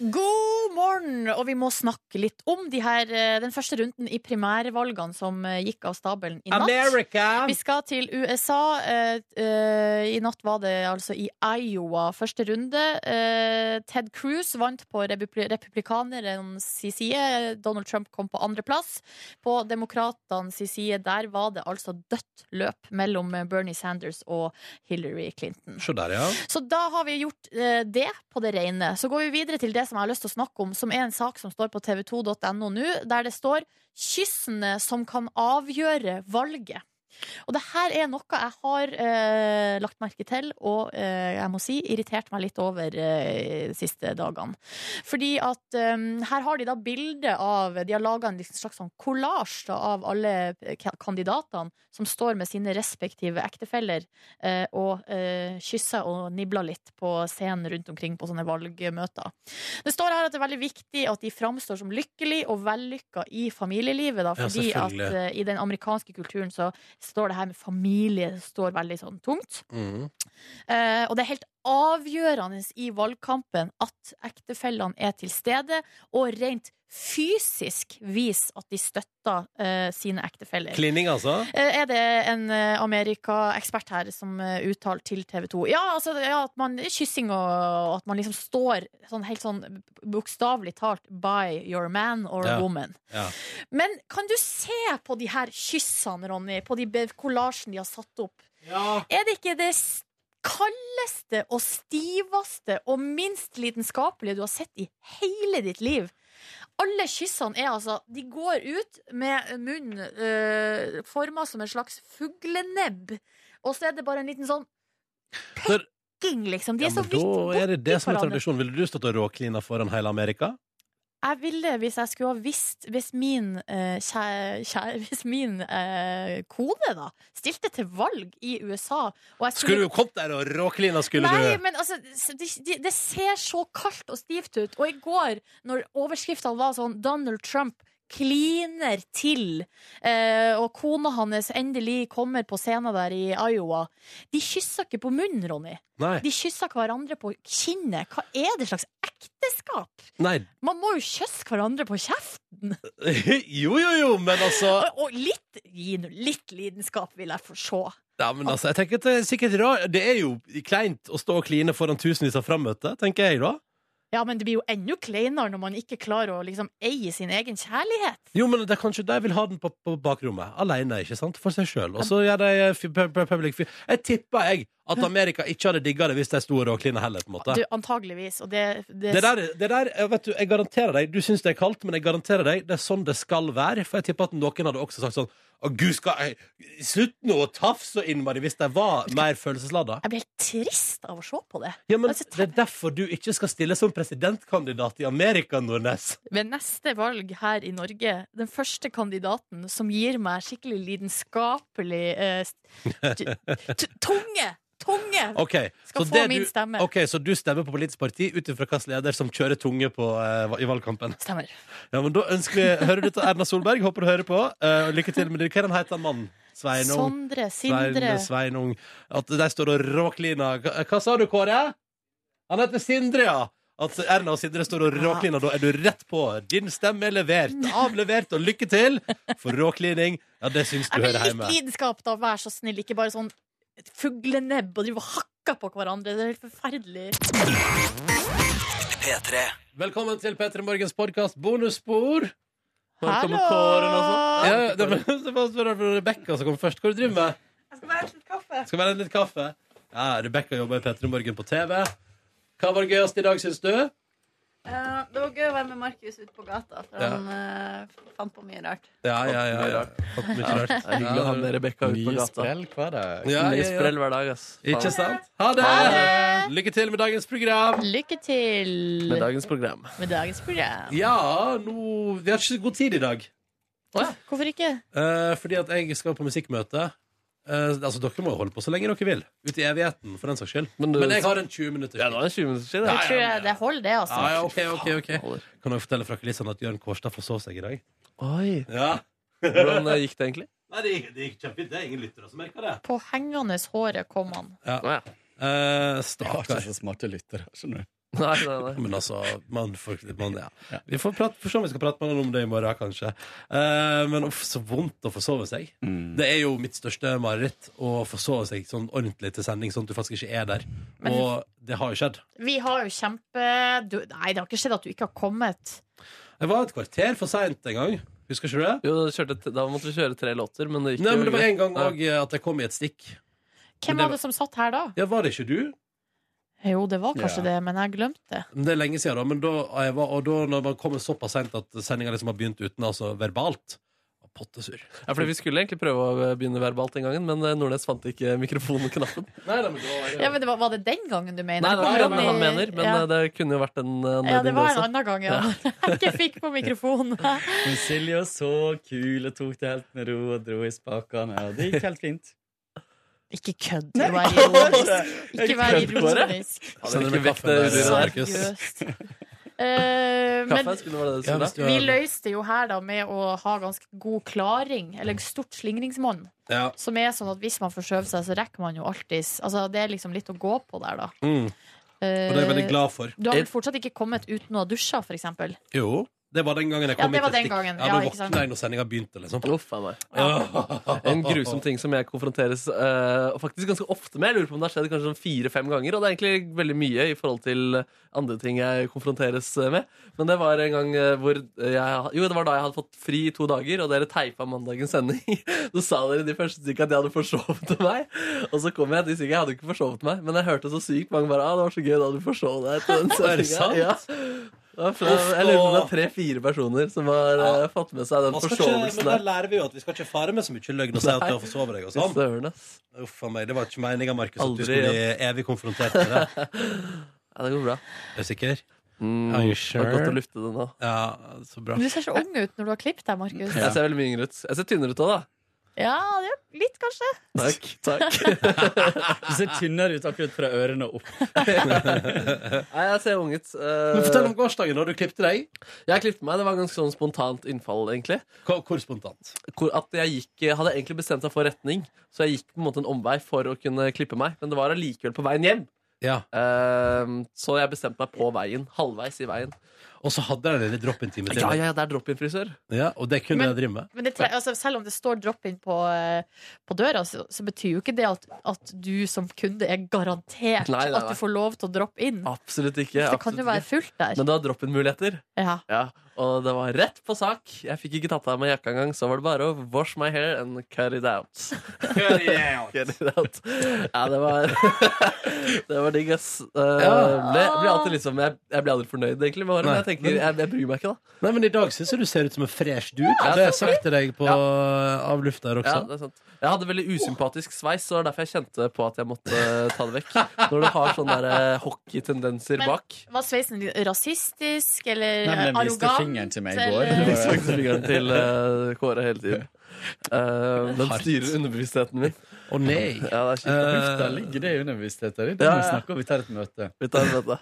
God morgen! Og vi må snakke litt om de her, eh, den første runden i primærvalgene som eh, gikk av stabelen i natt. America! Vi skal til USA. Eh, I natt var det altså i Iowa første runde. Ted Cruz vant på republi republikanernes side. Donald Trump kom på andreplass. På demokratenes side der var det altså dødt løp mellom Bernie Sanders og Hillary Clinton. Så, der, ja. Så da har vi gjort det på det rene. Så går vi videre til det som jeg har lyst til å snakke om, som er en sak som står på tv2.no nå, der det står 'Kyssene som kan avgjøre valget'. Og det her er noe jeg har eh, lagt merke til, og eh, jeg må si irritert meg litt over eh, de siste dagene. Fordi at eh, her har de da bilde av De har laga en slags sånn kollasj av alle kandidatene som står med sine respektive ektefeller eh, og eh, kysser og nibler litt på scenen rundt omkring på sånne valgmøter. Det står her at det er veldig viktig at de framstår som lykkelig og vellykka i familielivet, da, Ja, fordi at eh, i den amerikanske kulturen så står det her med familie står veldig sånn tungt. Mm. Eh, og det er helt avgjørende i valgkampen at ektefellene er til stede, og rent fysisk viser at de støtter uh, sine ektefeller. Klining, altså? Eh, Er det en uh, Amerika-ekspert her som uh, uttaler til TV 2? Ja, altså ja, at man kyssing og at man liksom står sånn helt sånn bokstavelig talt by your man or Ja. woman. Ja. Men kan du se på de her kyssene, Ronny, på de kollasjene de har satt opp? Er det ikke det kaldeste og stiveste og minst lidenskapelige du har sett i hele ditt liv? Alle kyssene er altså De går ut med munnen øh, forma som en slags fuglenebb. Og så er det bare en liten sånn pekking, liksom. De Ja, er så men vidt da er det det som er hverandre. tradisjon. Ville du stått og råklina foran hele Amerika? Jeg ville, hvis jeg skulle ha visst Hvis min, eh, kjære, kjære, hvis min eh, kone da stilte til valg i USA og jeg Skulle du kommet der og råklina, skulle Nei, du? men altså, det, det ser så kaldt og stivt ut. Og i går, når overskriftene var sånn Donald Trump kliner til, eh, og kona hans endelig kommer på scenen der i Iowa De kysser ikke på munnen, Ronny. Nei. De kysser hverandre på kinnet. Hva er det slags ekteskap? Nei. Man må jo kysse hverandre på kjeften. jo, jo, jo, men altså Og, og litt, litt lidenskap vil jeg få se. Ja, men altså, jeg tenker at Det er sikkert rar Det er jo kleint å stå og kline foran tusenvis av frammøtte, tenker jeg da. Ja, men det blir jo enda kleinere når man ikke klarer å liksom eie sin egen kjærlighet. Jo, men det er kanskje de vil ha den på, på bakrommet. Alene, ikke sant? For seg sjøl. Og så gjør de eh, public Jeg tipper jeg at Amerika ikke hadde digga det hvis de sto og råklina heller, på en måte. Du, antageligvis. Og det, det, Det der, det der eh, vet du, jeg garanterer deg Du syns det er kaldt, men jeg garanterer deg det er sånn det skal være. For jeg tipper at noen hadde også sagt sånn Å, gud, skal jeg Slutt nå å tafse så innmari hvis de var mer følelsesladda. Jeg blir helt trist av å se på det. Ja, men Altså, Det er derfor du ikke skal stille som presidentkandidat i Amerika, Nordnes. Ved neste valg her i Norge, den første kandidaten som gir meg skikkelig lidenskapelig eh, Tunge! Tunge! okay, Skal få det min du, stemme. ok, så du stemmer på politisk parti ut ifra hvilken leder som kjører tunge på, uh, i valgkampen? Stemmer. Ja, men da ønsker vi Hører du til Erna Solberg? Håper du hører på. Uh, lykke til med det. Hva er heter han mannen? Sveinung? Sondre, Sindre. Svein, Sveinung. At de står og råkliner. Hva, hva sa du, Kåre? Han heter Sindre, ja. At Erna og Sindre står og råkliner. Da er du rett på. Din stemme er levert. Avlevert, og lykke til for råklining. Ja, det syns du hører hjemme. litt lidenskap, da. Vær så snill. Ikke bare sånn fuglenebb og de og hakke på hverandre. Det er helt forferdelig. Velkommen til P3 Morgens podkast bonusspor. Hallo! Ja, det, var- Rebekka som kom først. Hva er du driver med? Jeg skal bare hente litt kaffe. Skal være litt kaffe? Ja, Rebekka jobber i P3 Morgen på TV. Hva var det gøyeste i dag, syns du? Eh, det var gøy å være med Markus ute på gata, for Ja. han uh, fant på mye rart. Ja, ja, ja. ja. Fått mye rart. Det er hyggelig å ha med Rebekka ut på Mye gata. sprell hver dag. Ja, Mye ja, sprell hver dag, ass. Ikke Faen. sant? Ha det! Ha det! Lykke til med dagens program. Lykke til Med dagens program. med dagens program. Ja, nå Vi har ikke så god tid i dag. Hvorfor ikke? Eh, fordi at jeg skal på musikkmøte. Eh, altså, Dere må jo holde på så lenge dere vil. Ut i evigheten, for den saks skyld. Men, du, Men jeg har en 20 minutter. Ja, er det 20 minutter siden. Da. tror jeg det holder, det, altså. Ja, ja, ok, ok, ok Holder. Kan dere fortelle fra kulissene at Jørn Kårstad forsov seg i dag? Oi. Ja. Hvordan eh, gikk det egentlig? Nei, det gikk, det gikk kjempefint. Det er ingen lyttere som merker det. På hengende håret kom han. Å, ja. Eh, Jeg har Stakkar. ikke så smarte lyttere, skjønner du. Nei, nei, nei. Men altså, man får, man, ja. Vi får prate, får se om vi skal prate med noen om det i morgen, kanskje. Eh, men uff, så vondt å forsove seg. Mm. Det er jo mitt største mareritt å forsove seg sånn ordentlig til sending, sånn at du faktisk ikke er der. Men- Og det har jo skjedd. Vi har jo kjempe... Du, nei, det har ikke skjedd at du ikke har kommet. Jeg var et kvarter for seint en gang. Husker ikke du det? Jo, da, kjørte, da måtte vi kjøre tre låter, men det gikk Nei, men det var en gang òg at jeg kom i et stikk. Hvem det var det som satt her da? Ja, Var det ikke du? Jo, det var kanskje Ja. det, men jeg glemte det. Det er lenge siden, da. Men da, jeg var, og da når man kommer såpass seint at sendinga liksom har begynt uten altså verbalt Pottesur. Ja, fordi Vi skulle egentlig prøve å eh, begynne verbalt den gangen, men eh, Nordnes fant ikke mikrofonknappen. Nei, nei, men da var Ja, men det var, var det den gangen du mener? Nei, Det var den han mener, men ja. eh, det kunne jo vært en eh, ja, det var en også. annen gang, ja. Jeg ikke fikk på mikrofonen. Men Silje var så kul og tok det helt med ro og dro i spakene. Og det gikk helt fint. Ikke kødd, Ikke vær ironisk. ikke- vær ironisk. Ikke vekk kaffe, det udyret der. Markus? Eh, men vi løste det jo her da med å ha ganske god klaring, eller stort slingringsmonn. Ja. Som er sånn at hvis man forskjøver seg, så rekker man jo alltids Altså det er liksom litt å gå på der, da. Mm. Og det er jeg veldig glad for. Du har vel fortsatt ikke kommet uten å ha dusja, for eksempel? Jo, det var den gangen jeg Ja, kom det hit var til den gangen. Ja, Ja, da ikke sant? våkna jeg når sendinga begynte, liksom. Uff a. En grusom ting som jeg konfronteres uh, faktisk ganske ofte med. Jeg lurer på om det har skjedd kanskje sånn fire-fem ganger. Og det er egentlig veldig mye i forhold til andre ting jeg konfronteres eh, med. Men det var en gang eh, hvor jeg Jo, det var da jeg hadde fått fri i to dager, og dere teipa mandagens sending. Så sa dere de første stykka at jeg hadde forsovet meg. Og så kom jeg til stykket. Jeg hadde ikke forsovet meg, men jeg hørte så sykt mange bare ah, det var så gøy da du forsov deg til den Er det sant? Ja. Fra, jeg lurer på om det er tre-fire personer som har eh, fått med seg den forsovelsen der lærer vi jo at vi skal ikke fare med så mye løgn og si at du har forsovet deg og sånn. Uff a meg, det var ikke meninga, Markus, at du skulle bli evig konfrontert med det. Ja, det går bra. Er du sikker? Mm, Are you Det var godt å lufte det nå. Ja, så bra. Du ser så ung ut når du har klippet deg, Markus. Jeg ser veldig mye yngre ut. Jeg ser tynnere ut òg, da. Ja, det litt, kanskje. Takk. takk. Du ser tynnere ut akkurat fra ørene opp. Nei, jeg ser ung ut. Uh... Men fortell om gårsdagen, har du klippte deg. Jeg klippet meg. Det var ganske sånn spontant innfall, egentlig. Hvor, hvor spontant? Hvor at jeg gikk, hadde egentlig bestemt meg for retning, så jeg gikk på en måte en omvei for å kunne klippe meg. Men det var allikevel på veien hjem. Ja. Uh, så jeg bestemte meg på veien. Halvveis i veien. Og så hadde de en drop-in-time til. Ja, ja, det er drop-in-frisør. Ja, og det kunne jeg drive med. Men det, tre- altså, selv om det står drop-in på, eh, på døra, så, så betyr jo ikke det at, at du som kunde er garantert Nei, nei, at nei. du får lov til å droppe inn. Absolutt ikke. det kan jo være fullt der. Men det var drop-in-muligheter. Ja. Ja, og det var rett på sak. Jeg fikk ikke tatt av meg jakka engang. Så var det bare å wash my hair and cut it out. cut it out. Ja, det var Det var digg, ass. Uh, Ja. ble, ble alltid liksom jeg, jeg ble aldri fornøyd egentlig med håret, men jeg tenker men- jeg, jeg bryr meg ikke, da. Nei, men I dag syns jeg du ser ut som en fresh dude. Ja, det har jeg sagt til deg på, av lufta her Ja, også. det er sant. Jeg hadde veldig usympatisk sveis, så det var derfor jeg kjente på at jeg måtte eh, ta det vekk. Når du har sånne der, eh, hockeytendenser Men- bak. Var sveisen rasistisk eller Nei, men den viste fingeren til meg i går. eller- Det Jeg svingte fingeren til uh, Kåre hele tiden. Uh, den styrer underbevisstheten min. Å nei. Ja, det er kjipt. Uh, Uff, der ligger det i underbevisstheten din. Det Ja, må vi ja. snakke om. Vi tar et møte. Vi tar et møte.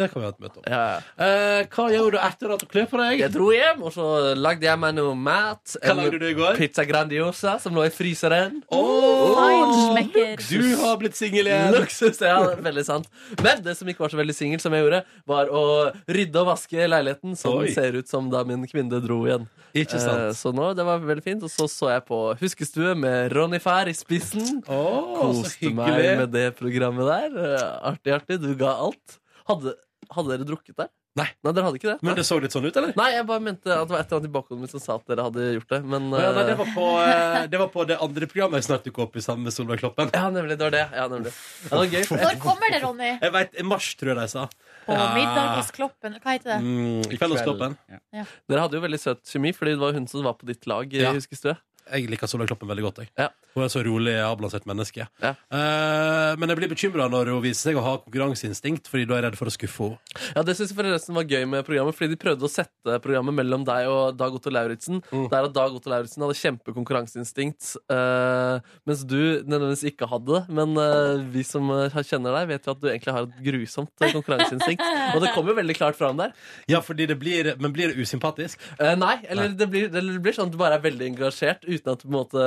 det kan vi ha et møte om. Ja, ja. Uh, hva gjorde du etter at du kler på deg? Jeg dro hjem, og så lagde jeg meg noe mat. Hva lagde du i går? Pizza Grandiosa som lå i fryseren. Feinschmecker. Du har blitt singel igjen! Luksus, ja, det er veldig sant. Men det som ikke var så veldig singel, som jeg gjorde, var å rydde og vaske leiligheten, som Oi. ser ut som da min kvinne dro igjen. Ikke sant? Uh, så nå, det var veldig fint. Og så så jeg på Huskestue med Ronny Fær i spissen. Så Koste meg med det programmet der. Eh, Artig, artig. Du ga alt. Hadde, hadde dere drukket der? Nei. Nei, dere hadde ikke det? Men det så litt sånn ut, eller? Nei, jeg bare mente at det var et eller annet i bakhodet mitt som sa at dere hadde gjort det. Men ja, nei, det, eh, var på, eh, det var på det andre programmet jeg snart dukket opp i sammen med Solveig Kloppen. Ja, nemlig. Det var det. Ja, nemlig. Ja, det var gøy. Når kommer det, Ronny? Jeg vet, I mars, tror jeg de sa. På Ja. middag hos Kloppen? Hva heter det? Mm, Kveldskloppen. Ja. Dere hadde jo veldig søt kjemi, fordi det var hun som var på ditt lag. i Ja. Huskestue. Jeg liker Solveig Kloppen veldig godt. Jeg. Ja. Hun er så rolig avbalansert menneske. Ja. Eh, men jeg blir bekymra når hun viser seg å ha konkurranseinstinkt, Fordi da er jeg redd for å skuffe henne. Ja, Det syns jeg forresten var gøy med programmet, fordi de prøvde å sette programmet mellom deg og Dag Otto Lauritzen. Mm. Der at Dag Otto Lauritzen hadde kjempekonkurranseinstinkt, eh, mens du nødvendigvis ikke hadde det. Men eh, vi som eh, kjenner deg, vet jo at du egentlig har et grusomt eh, konkurranseinstinkt. og det kommer jo veldig klart fram der. Ja, fordi det blir, Men blir det usympatisk? Eh, nei, eller Det, blir, det blir sånn at du bare er veldig engasjert uten at det på en måte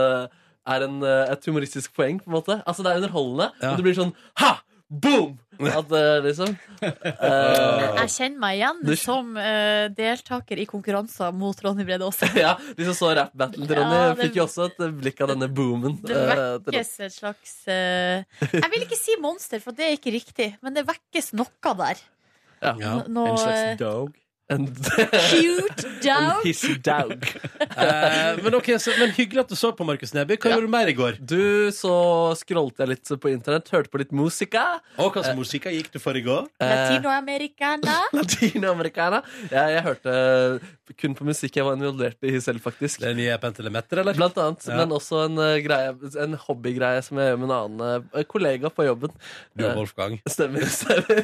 er en, eh, et humoristisk poeng. på en måte Altså Det er underholdende, Ja. og det blir sånn ha! Boom! At eh, liksom uh, Jeg kjenner meg igjen Du- som uh, deltaker i konkurranser mot Ronny Brede Aase. Ja, De som så rap-battlen til Ronny, Ja, det- fikk jo også et blikk av denne boomen. Det vekkes uh, et slags eh, Jeg vil ikke si monster, for det er ikke riktig, men det vekkes noe der. Ja. No, Nå, En slags dog. En, Cute dog. hissig dog. Eh, men, okay, så, men hyggelig at du så på, Markus Neby. Hva Ja. gjorde du mer i går? Du, så scrollet jeg litt på internett, hørte på litt musika. Og hva slags musikk gikk du for i går? Eh, Latinoamericana. Latinoamericana. Jeg, jeg hørte kun på musikk jeg var involvert i selv, faktisk. Den nye Pentelemeter, eller? Blant annet, Ja. men også en, uh, greie, en hobbygreie som jeg gjør med en annen uh, kollega på jobben. Du og Wolfgang. Stemmer. stemmer.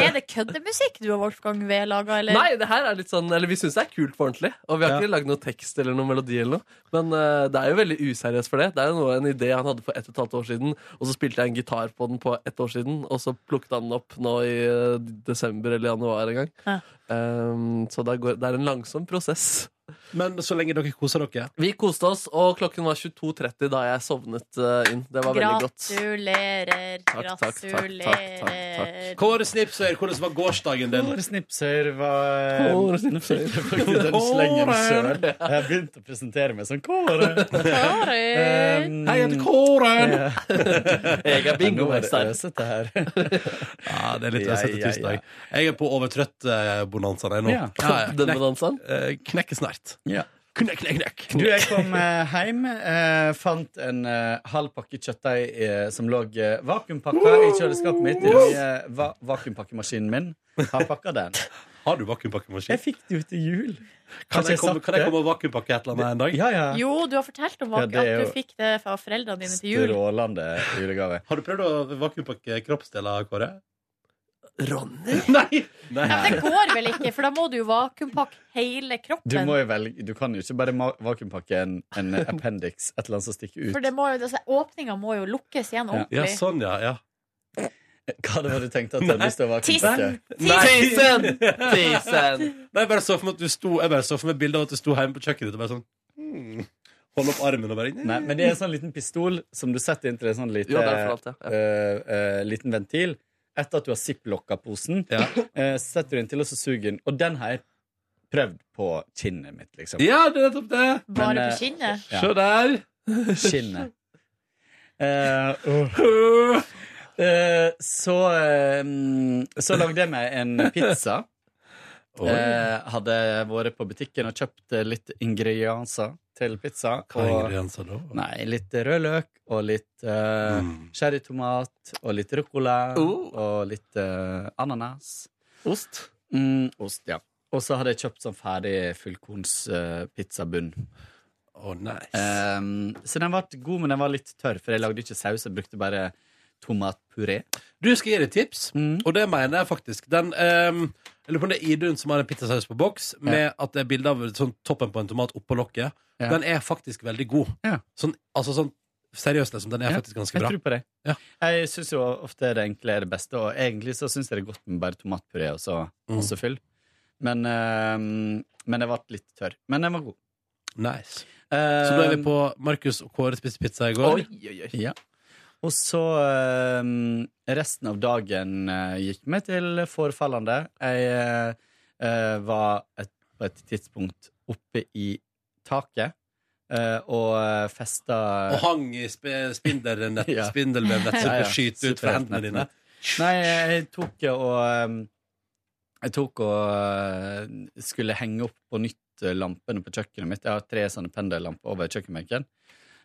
Er det køddemusikk du og Wolfgang V lager noe, eller? Nei, det her er litt sånn Eller vi syns det er kult på ordentlig. Og vi har Ja. ikke lagd noe tekst eller noen melodi eller noe. Men uh, det er jo veldig useriøst for det. Det er jo noe, en idé han hadde for ett og et halvt år siden, og så spilte jeg en gitar på den på ett år siden, og så plukket han den opp nå i uh, desember eller januar en gang. Ja. Um, så det, går, det er en langsom prosess. Men så lenge dere koser dere. Vi koste oss, og klokken var 22.30 da jeg sovnet eh, inn. Det var veldig godt. Gratulerer. Takk, takk, takk, takk, takk, Gratulerer. Kåre Snipsøyer, hvordan var gårsdagen din? Kåre Snipsøyer var Kåre Snipsøyer. jeg faktisk den slengen sjøl. Jeg har begynt å presentere meg som Kåre. Kåre. Um, Hei, jeg heter Kåren! Jeg er er bingomester. Ja, det er litt øsete tirsdag. Jeg er på overtrøtt-bonanzaen jeg nå. Ja. Ja, med dansen? Eh, Knekker snart. Ja. Knekk, knekk, knekk. Du, jeg kom eh, hjem, eh, fant en eh, halv pakke kjøttdeig eh, som lå eh, vakuumpakka i kjøleskapet mitt. I eh, va vakuumpakkemaskinen min. Har pakka den. Har du vakuumpakkemaskin? Jeg fikk det jo til jul. Kan jeg komme, kan jeg komme og vakuumpakke et eller annet en dag? Ja, ja. Jo, du har fortalt om Ja, at det er du jo- fikk det fra foreldrene dine til jul. Strålende julegave. Har du prøvd å vakuumpakke kroppsdeler, Kåre? Ronny? Nei! Nei. Ja, det går vel ikke, for da må du jo vakuumpakke hele Du, kroppen. må jo velge, du kan jo ikke bare vakuumpakke en, en appendix, et eller annet som stikker ut. For det må jo, altså, åpninga må jo lukkes igjen Ja. ordentlig. Ja, sånn, ja. ja. Hva det var du tenkte at du hadde lyst til å vakuumpakke? Tisen! Tissen! Nei, jeg bare så for meg at du sto Jeg bare så for meg bilde av at du sto hjemme på kjøkkenet ditt og bare sånn hmm, Hold opp armen og bare Nei, men det er en sånn liten pistol som du setter inntil en sånn lite, Jo, det alt, ja. Ja. uh, eh, liten ventil. Etter at du har zipplokka posen, Ja. eh, setter du den til, og så suger den. Og den har jeg prøvd på kinnet mitt, liksom. Ja, det er nettopp det! Bare Men, på eh, kinnet. Ja. Se der! Kinnet. Eh, åh. Eh, så eh, Så lagde jeg meg en pizza. Eh, hadde vært på butikken og kjøpt litt ingredienser til pizza. Hva er ingredienser da? Nei, litt rødløk og litt uh, Mm. cherrytomat og litt ruccola Oh. og litt uh, ananas. Ost. Mm, ost, ja. Og så hadde jeg kjøpt sånn ferdig fullkornspizzabunn. Å, nice. Um, så den ble god, men den var litt tørr, for jeg lagde ikke saus. Jeg brukte bare tomatpuré. Du skal gi deg et tips, Mm. og det mener jeg faktisk. Den, ehm, jeg lurer på om det er Idun som har en pizzasaus på boks, med at det er bilde av sånn, toppen på en tomat oppå lokket. Ja. Den er faktisk veldig god. Ja. Sånn, altså sånn Seriøst, liksom. Den er Ja, faktisk ganske Jeg bra. tror på det. Ja. Jeg syns jo ofte det enkle er det beste, og egentlig så syns jeg det er godt med bare tomatpuré og så Mm. masse fyll. Men, um, men jeg ble litt tørr. Men den var god. Nice. Så da er vi på Markus og Kåre spiste pizza i går. Oi, oi, oi. Ja. Og så um, resten av dagen uh, gikk meg til forfallende. Jeg uh, uh, var et, på et tidspunkt oppe i taket uh, og uh, festa Og hang i sp spindelnett, Ja. spindelvevnett som Ja, ja. skyter ut fra hendene dine. Nei, jeg tok og Jeg tok og skulle henge opp på nytt lampene på kjøkkenet mitt. Jeg har tre sånne pendellamper over kjøkkenbenken,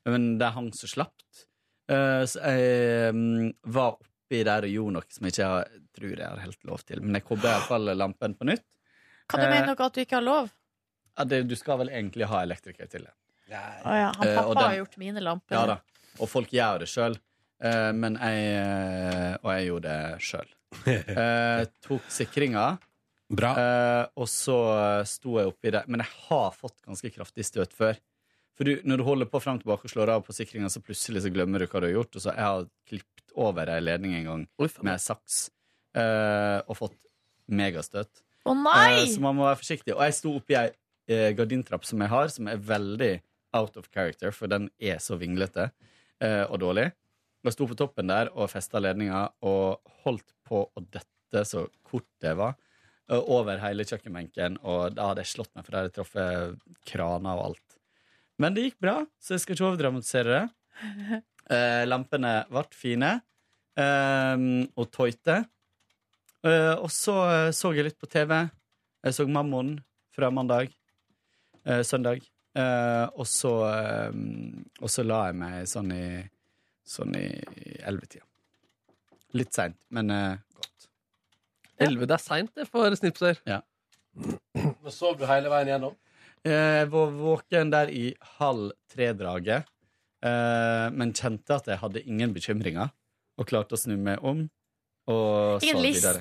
men de hang så slapt. Uh, så jeg um, var oppi der og gjorde noe som jeg ikke har, tror jeg har helt lov til. Men jeg kobla iallfall lampen på nytt. Hva du Eh, mener dere at du ikke har lov? Ja, det, du skal vel egentlig ha elektriker til det. Å ja, han Eh, pappa den- har gjort mine lamper. Ja da. Og folk gjør det sjøl. men jeg eh, Og jeg gjorde det sjøl. Eh, tok sikringa. Bra. Eh, og så sto jeg oppi det. Men jeg har fått ganske kraftig støt før. For du, når du holder på frem og tilbake og slår av på sikringa, så plutselig så glemmer du hva du har gjort. Og så jeg har klippet over ei ledning en gang Uff. med saks eh, og fått megastøt. Å nei! Eh, så man må være forsiktig. Og jeg sto oppi ei eh, gardintrapp som jeg har, som er veldig out of character, for den er så vinglete eh, og dårlig. Jeg sto på toppen der og festa ledninga og holdt på å dette så kort det var. eh, Over hele kjøkkenbenken, og da hadde jeg slått meg, for da hadde jeg truffet kraner og alt. Men det gikk bra, så jeg skal ikke overdramatisere det. Eh, lampene ble fine eh, og tøyte. Eh, og så eh, så jeg litt på TV. Jeg så Mammon fra mandag. eh, søndag. Eh, og så eh, Og så la jeg meg sånn i Sånn i ellevetida. Litt seint, men eh, godt. Elleve, det er seint for snipser. Ja. Men sov du hele veien gjennom? Jeg var våken der i halv tre-draget, eh, men kjente at jeg hadde ingen bekymringer, og klarte å snu meg om Og Ingen lister,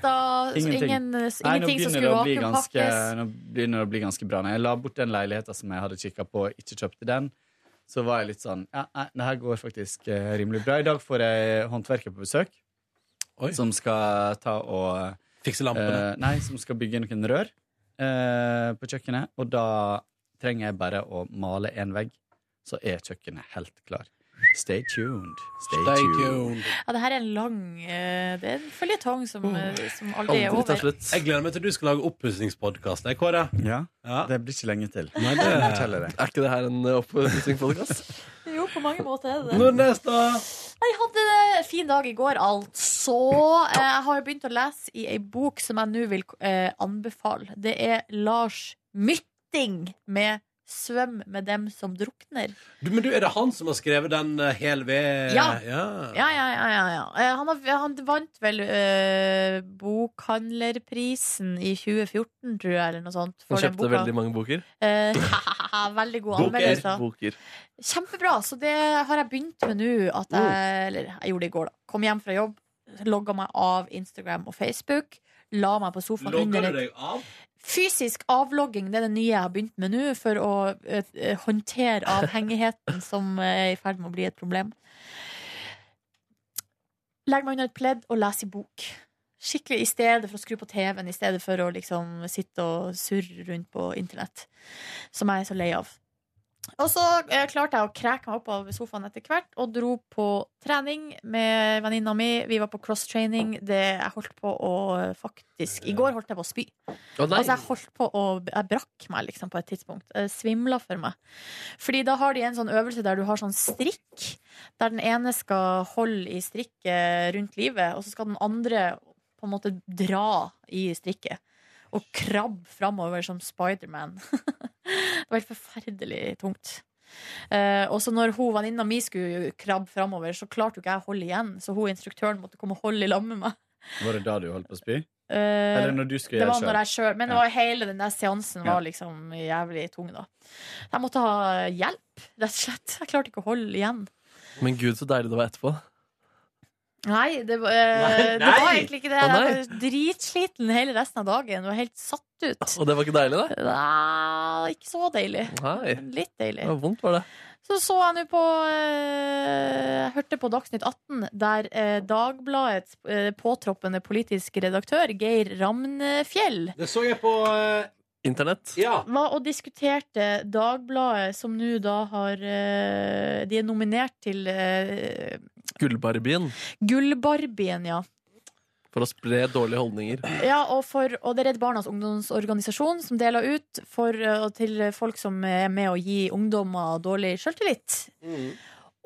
Ingenting. ingen, Nei, ingenting som skulle vakuumpakkes. Nå begynner det å bli ganske bra. Når jeg la bort den leiligheten som jeg hadde kikka på, og ikke kjøpte den, så var jeg litt sånn Ja, nei, det her går faktisk eh, rimelig bra. I dag får jeg håndverker på besøk. Som skal ta og Fikse lampene. Eh, nei, som skal bygge noen rør eh, på kjøkkenet. Og da trenger jeg bare å male en vegg, så er kjøkkenet helt klar. Stay tuned. Stay, Stay tuned. tuned. Ja, det her er en lang eh, Det er en føljetong som, eh, som aldri er over. slutt. Jeg gleder meg til du skal lage oppussingspodkast. Kåre. Ja, Det blir ikke lenge til. Nei, det det. Er ikke det her en oppussingspodkast? Jo, på mange måter er det det. Nordnes, da? Jeg hadde en fin dag i går, altså. Eh, Jeg har begynt å lese i ei bok som jeg nå vil eh, anbefale. Det er Lars Mytting med 'Svøm med dem som drukner'. Du, men du, Er det han som har skrevet den uh, hel ved Ja. ja. Ja, ja, ja, ja, ja. Eh, Han, har, han vant vel uh, Bokhandlerprisen i 2014, tror jeg, eller noe sånt. Han kjøpte boka. veldig mange boker. Eh, veldig gode anmeldelser. Boker. Kjempebra. Så det har jeg begynt med nå. At jeg, eller jeg gjorde det i går, da. Kom hjem fra jobb, logga meg av Instagram og Facebook. La meg på sofaen Logger under du et deg av? Fysisk avlogging det er det nye jeg har begynt med nå, for å eh, eh, håndtere avhengigheten som er i ferd med å bli et problem. Legg meg under et pledd og les i bok. Skikkelig i stedet for å skru på TV-en, i stedet for å liksom sitte og surre rundt på internett. Som jeg er så lei av. Og så eh, klarte jeg å kreke meg opp av sofaen etter hvert og dro på trening med venninna mi. Vi var på cross-training. Det Jeg holdt på å faktisk I går holdt jeg på å spy. Å, nei. altså, jeg holdt på å Jeg brakk meg liksom på et tidspunkt. Jeg svimla for meg. Fordi da har de en sånn øvelse der du har sånn strikk, der den ene skal holde i strikket rundt livet, og så skal den andre på en måte dra i strikket. Og krabbe framover som Spiderman. det var helt forferdelig tungt. Uh, og så når hun venninna mi skulle krabbe framover, så klarte jo ikke jeg å holde igjen. Så hun instruktøren måtte komme og holde i lag med meg. Var det da du holdt på å spy? Uh, Eller når du skulle det gjøre var når jeg selv, Men det Ja. var hele den der seansen var liksom jævlig tung, da. Jeg måtte ha hjelp, rett og slett. Jeg klarte ikke å holde igjen. Men gud, så deilig det var etterpå. Nei, det var, nei, Nei, det var egentlig ikke det. Jeg var dritsliten hele resten av dagen. Var helt satt ut. Og det var ikke deilig, da? Nei, ikke så deilig. Nei. Litt deilig. Det var vondt, var det. Så så jeg nå på eh, Jeg hørte på Dagsnytt 18, der eh, Dagbladets eh, påtroppende politisk redaktør, Geir Ramnefjell Det så jeg på Internett. var og diskuterte Dagbladet, som nå da har eh, De er nominert til eh, Gullbarbien. Gullbarbien, ja. For å spre dårlige holdninger. Ja, og, for, og det er Redd Barnas ungdomsorganisasjon som deler ut for, eh, til folk som er med å gi ungdommer dårlig sjøltillit.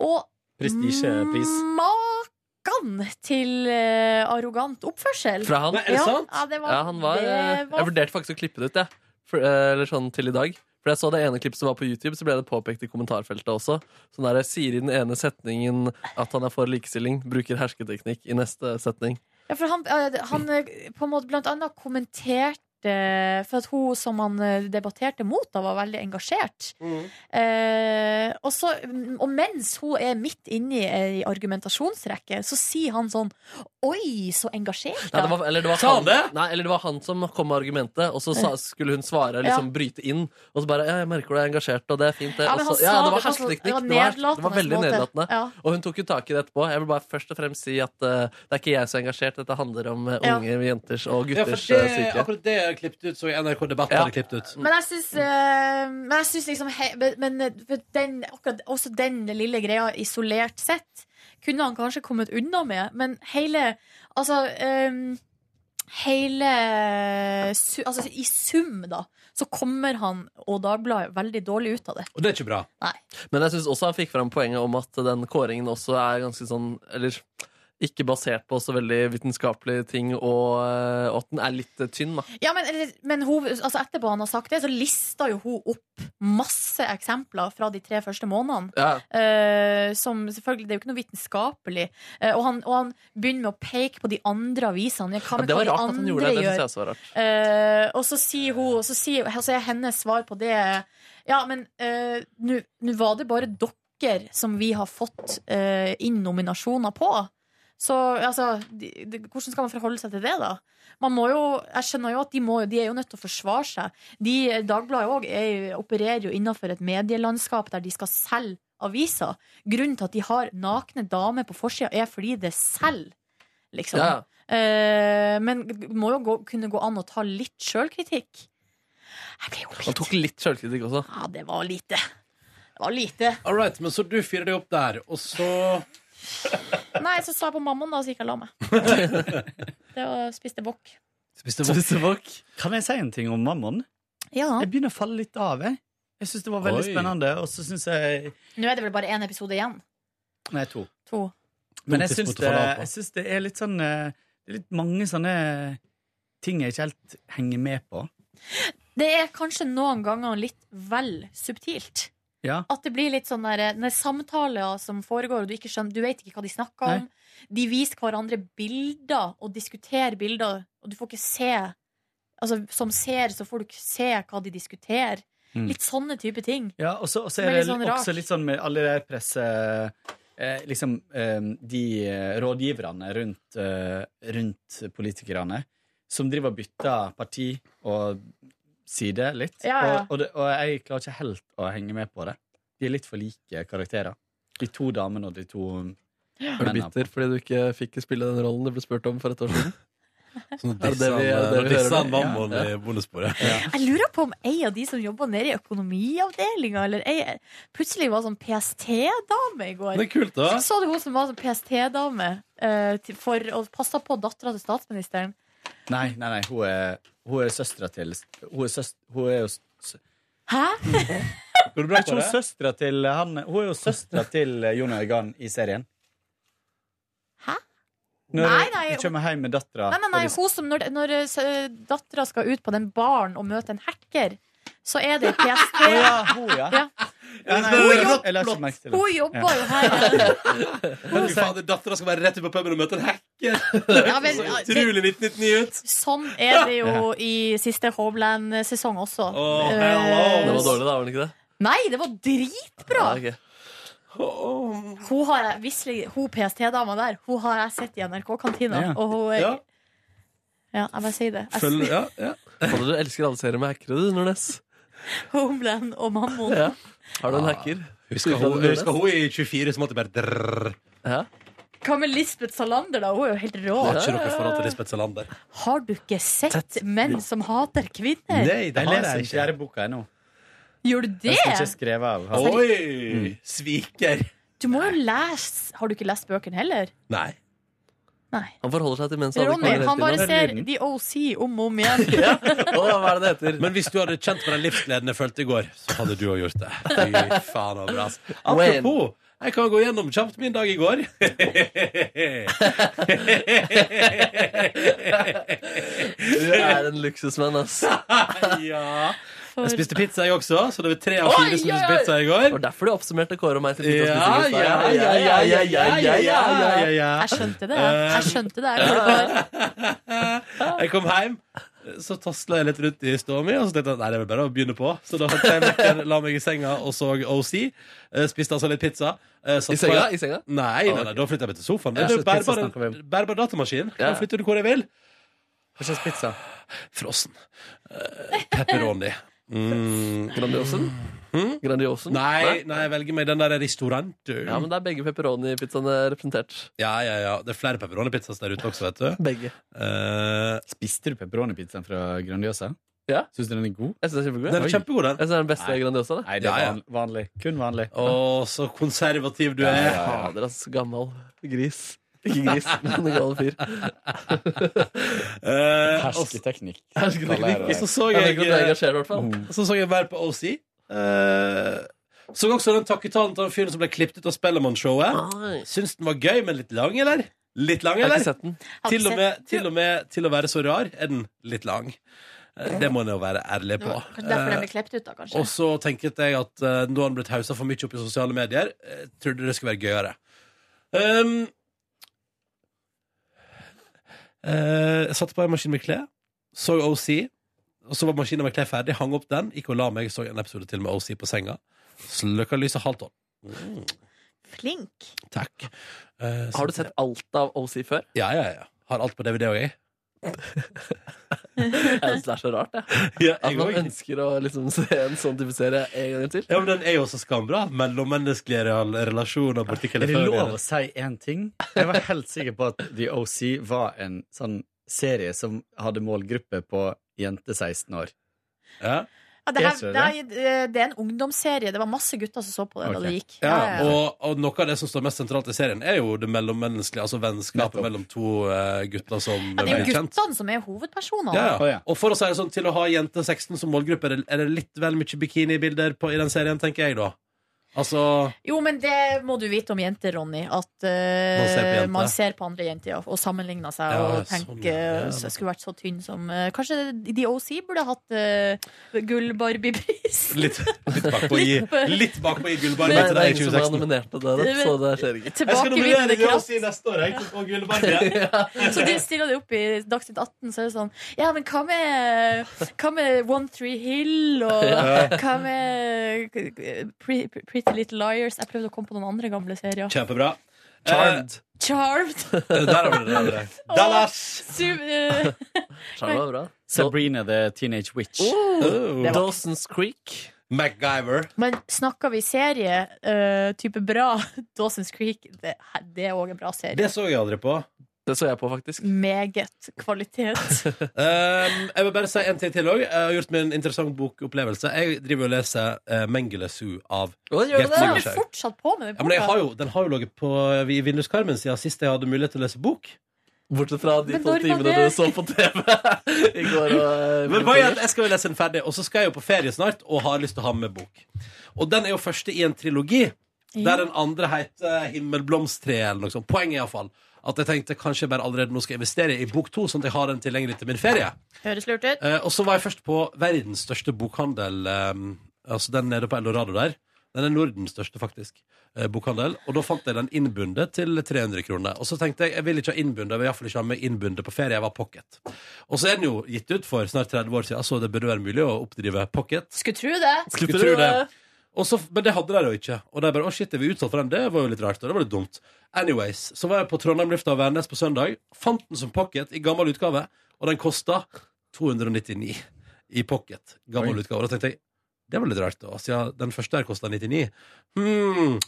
Og Prestisjepris. Makan til eh, arrogant oppførsel. Fra han? Ja, Ja, det var, Ja, han var, det eh, var Jeg vurderte faktisk å klippe det ut, jeg. Eh, eller sånn til i dag. For jeg så det ene klippet som var på YouTube, så ble det påpekt i kommentarfeltet også. Sånn der, Sier i den ene setningen at han er for likestilling, bruker hersketeknikk i neste setning. Ja, for han, eh, han eh, på en måte blant annet kommenterte For at hun som han eh, debatterte mot, da var veldig engasjert. Eh, og, så, og mens hun er midt inne i ei argumentasjonsrekke, så sier han sånn Oi, så engasjert, Nei, det var, eller, det var han nei, eller det var han som kom med argumentet, og så sa, skulle hun svare, liksom Ja. bryte inn. Og så bare ja, 'Jeg merker du er engasjert, og det er fint', det. Ja, så- ja, det var det hersketeknikk. det var Det var, det var veldig nedlatende. Ja. Og hun tok jo tak i det etterpå. Jeg vil bare først og fremst si at uh, det er ikke jeg som er engasjert, dette handler om uh, Ja. unge jenters og Ja, for det, eh, syke. akkurat det er klippet ut, så i NRK Debatt Ja. hadde klippet ut. Men jeg syns, eh, men jeg syns liksom he, men- eh, for den, akkurat også den lille greia isolert sett kunne han kanskje kommet unna med, men hele Altså um, Hele su, Altså i sum, da, så kommer han og Dagbladet veldig dårlig ut av det. Og det er ikke bra. Nei. Men jeg syns også han fikk fram poenget om at den kåringen også er ganske sånn Eller ikke basert på så veldig vitenskapelige ting, og, eh, og at den er litt eh, tynn, da. Ja, men, men hun, altså etterpå han har sagt det, så lista jo hun opp masse eksempler fra de tre første månedene. Ja. Uh, som selvfølgelig, Det er jo ikke noe vitenskapelig. Uh, og, han, og han begynner med å peke på de andre avisene. Ja, det var rart at han gjorde det. Det syns jeg også var rart. Uh, og så sier hun og så, sier, så er hennes svar på det Ja, men nå var det bare dere som vi har fått inn nominasjoner på. Så altså, de, de, hvordan skal man forholde seg til det, da? Man må jo, jeg skjønner jo at de, må, de er jo nødt til å forsvare seg. De, Dagbladet òg opererer jo innenfor et medielandskap der de skal selge aviser. Grunnen til at de har nakne damer på forsida, er fordi det selger, liksom. Ja. Eh, men det må jo gå, kunne gå an å ta litt sjølkritikk. Han tok litt sjølkritikk også. Ja, det var lite. Det var lite. All right, men så du fyrer deg opp der, og så Nei, så sa jeg på mammaen, da, så gikk jeg og la meg. Det var spiste wok. Spiste wok. Kan jeg si en ting om Mammon? Ja. Jeg begynner å falle litt av. Jeg, jeg syns det var veldig Oi. spennende, og så syns jeg Nå er det vel bare én episode igjen. Nei, to. To. Men jeg syns det, det er litt sånn eh, Det er litt mange sånne ting jeg ikke helt henger med på. Det er kanskje noen ganger litt vel subtilt. Ja. At det blir litt sånn der, når samtaler som foregår, og du, ikke skjønner, du vet ikke hva de snakker om. De viser hverandre bilder og diskuterer bilder, og du får ikke se Altså, Som ser, så får du ikke se hva de diskuterer. Mm. Litt sånne type ting. Ja, og så er det litt sånn også litt sånn med alle de presse... Eh, liksom eh, de eh, rådgiverne rundt, eh, rundt politikerne som driver og bytter parti og side litt. Ja, ja. Og, og, det, og jeg klarer ikke helt å henge med på det. De er litt for like karakterer. De to damene og de to Er du bitter fordi du ikke fikk spille den rollen du ble spurt om for et år siden? Sånn Er det det vi, er det det vi Disse hører nå? mammon i bonussporet. Jeg lurer på om ei av de som jobber nede i økonomiavdelinga, eller ei, plutselig var sånn PST-dame i går. Det er kult, da. Så du hun som var sånn PST-dame uh, for å passe på dattera til statsministeren? Nei, nei, nei, hun er, hun er søstera til Hun er, søst, hun er jo sø- Hæ? Er ikke hun søstera til han Hun er jo søstera til Jon Øigan i serien. Hæ? Når Nei, nei, de kommer hjem med dattera Nei, nei, nei, hun som når, når uh, dattera skal ut på den baren og møte en hacker, så er det PST. Oh, ja, hun, ja. Ja. Ja, nei, Hun jobb- jeg la ikke merke til det. Hun jobber Ja. jo her. Men faen, Dattera skal være rett ut på puben og møte en hacker! Ja, men, Så utrolig 1999 ut! Sånn er det jo i siste Homeland-sesong også. Oh, Eh, Det var dårlig, da, var det ikke det? Nei, det var dritbra! Ja, Oh. Hun har jeg, visselig, hun PST-dama der, hun har jeg sett i NRK-kantina. Ja. Og hun er- Ja. Ja, jeg bare sier det. Jeg Følg, ja, ja. Du elsker alle serier med hackere, du, Nordnes. Homeland og Mammon. Ja. Har du en hacker? Husker hun, husker hun i 24 som alltid bare drrrr. Ja. Hva med Lisbeth Salander, da? Hun er jo helt rå. Har ikke noe forhold til Lisbeth Salander. Har du ikke sett menn som hater kvinner? Jeg leser den fjerde boka ennå. Gjør du Den det? skal ikke skrevet av. han. Oi! Sviker. Du må jo lese Har du ikke lest bøkene heller? Nei. Nei. Han forholder seg til mens som Ronny, han bare ser. The OC om og om igjen. Ja. Å, hva er det det heter? Men hvis du hadde kjent på den livsgleden jeg følte i går, så hadde du òg gjort det. Fy faen, så bra. Apropos, jeg kan gå gjennom kjapt min dag i går. Du er en luksusmann, ass. ja. Jeg spiste pizza, jeg også. Så det var tre av fire som spiste pizza i går. Det var derfor du oppsummerte Kåre og meg til Ja, pizzaspising. ja, ja, ja, ja, ja, ja, ja, ja. Jeg skjønte det. Jeg skjønte det. Jeg Jeg kom hjem, så tasla jeg litt rundt i stua mi, og så tenkte jeg nei, det er vel bare å begynne på. Så da tok jeg vekker, la meg i senga og så OC. Eh, Spiste altså litt pizza. Eh, satt I senga? på- I senga? Nei, nei, nei, da flytta jeg meg til sofaen. Det Ja, er bærbar, bærbar datamaskin. Ja. Da flytter du hvor jeg vil. Hva slags pizza? Frossen. Uh, Pepperoni. Mm. Grandiosen? Grandiosen? Nei, nei, jeg velger meg den der restaurant. Ja, men det er begge pepperoni-pizzaene representert. Ja, ja, ja. Det er flere pepperoni-pizzaer der ute også, vet du. Begge. Eh, Spiste du pepperoni-pizzaen fra Grandiosa? Ja. Syns du den er god? Jeg synes den er kjempegod. den er kjempegod, den. Jeg synes det er den beste Nei. Grandiosa. Da. Nei, det er Ja, ja. van- vanlig. Kun vanlig. Å, så konservativ du er. Fader, ass. Gammal gris. Ikke gris, men en gal fyr. Eh, Hersketeknikk. Hersketeknikk. Og så så Jeg og så, så jeg mer på OC. Uh, så også den takketalen til den fyren som ble klippet ut av Spellemannshowet. Syns den var gøy, men litt lang, eller? Litt lang, eller? ikke sett den. Til og, med, til og med til å være så rar er den litt lang. Eh, Det må en jo være ærlig på. Kanskje derfor den Eh, ble klept ut, da, kanskje. Og så tenkte jeg at uh, nå har han blitt hausa for mye opp i sosiale medier. Jeg trodde det skulle være gøyere. Um, eh, jeg satte på en maskin med klær, så OC, og så var maskinen med klær ferdig, hang opp den, gikk og la meg, så en episode til med OC på senga. Sløkka lyset halvt tolv. Mm. flink. Takk. Eh, Har du sett alt av OC før? Ja, ja, ja. Har alt på DVD òg, jeg. Jeg synes det er så rart, jeg. Ja, At man ønsker å liksom se en sånn type serie en gang til. Ja, men den er jo også skambra. Mellommenneskelige relasjoner Er det lov å si én ting? Jeg var helt sikker på at The OC var en sånn serie som hadde målgruppe på jente 16 år. Ja. Ja, det, her, det, er, det er en ungdomsserie. Det var masse gutter som så på det da det gikk. Ja, Ja, og, og noe av det som står mest sentralt i serien, er jo det mellommenneskelige, altså vennskapet mellom to eh, gutter som Ja, det er jo kjent. guttene som er hovedpersonene. Ja, ja. ja. Og for å si det sånn, til å ha jente 16 som målgruppe, er det, er det litt vel mye bikinibilder på, i den serien, tenker jeg da. Altså Jo, men det må du vite om jenter, Ronny. At uh, Man ser på jenter. man ser på andre jenter ja, og sammenligner seg Ja, og sånn, tenker ja. så skulle vært så tynn som uh, Kanskje The OC burde hatt uh, gull-Barbie-pris? litt, litt bakpå i, Litt- bakpå i Det gullbarmen er til deg i ingen som har 2016. nominert til det, så det skjer ikke. Jeg skal nominere det i neste år, jeg. Og gullbarmen. Så de stiller det opp i Dagsnytt 18, så er det sånn Ja, men hva med, hva med One Tree Hill, og Ja. hva med Pre- Pretty Little Liars? Jeg prøvde å komme på noen andre gamle serier. Kjempebra. Charmed. Charmed. Eh, der har vi det. Der har vi det. Dallas! Eh, Charmed var bra. Sabrina the Teenage Witch. Oh. Dawson's Creek. MacGyver. Men snakker vi serie, eh, type bra, Dawson's Creek, det, det er òg en bra serie. Det så jeg aldri på. Det så jeg på, faktisk. Meget kvalitet. Um, jeg vil bare si en ting til òg. Jeg har gjort meg en interessant bokopplevelse. Jeg driver og leser uh, Mengele Zoo av Å, gjør Gert? Har du fortsatt på med den Ja, har jo, den har jo ligget på i vinduskarmen siden sist jeg hadde mulighet til å lese bok. Bortsett fra de tolv timene du så på TV i går. Og, eh, Men hva er? Jeg skal jo lese den ferdig, og så skal jeg jo på ferie snart og har lyst til å ha med bok. Og den er jo første i en trilogi, der den andre heter Himmelblomsttreet eller noe sånt. Poenget iallfall at jeg tenkte kanskje jeg bare allerede nå skal investere i bok to, sånn at jeg har den tilgjengelig til min ferie. Høres lurt ut. Eh, og så var jeg først på verdens største bokhandel, eh, altså den nede på Eldorado der. Den er Nordens største, faktisk. Eh, bokhandel. Og da fant jeg den innbundet til 300 kroner. Og så tenkte jeg jeg vil ikke ha innbundet, jeg vil iallfall ikke ha med innbundet på ferie. Jeg var pocket. Og så er den jo gitt ut for snart 30 år siden, så det burde være mulig å oppdrive pocket. Skulle tro det. Skulle tro det. Så, men det hadde de jo ikke. Og de bare 'Å, shit, er vi utsatt for den?' Det var jo litt rart. Og det var litt dumt. Anyways, så var jeg på Trondheim Lufta og Værnes på søndag. Fant den som pocket i gammel utgave, og den kosta 299 i pocket. Gammel Oi. utgave. Og da tenkte jeg det var litt rart, da. Siden den første her kosta 99. Hmm.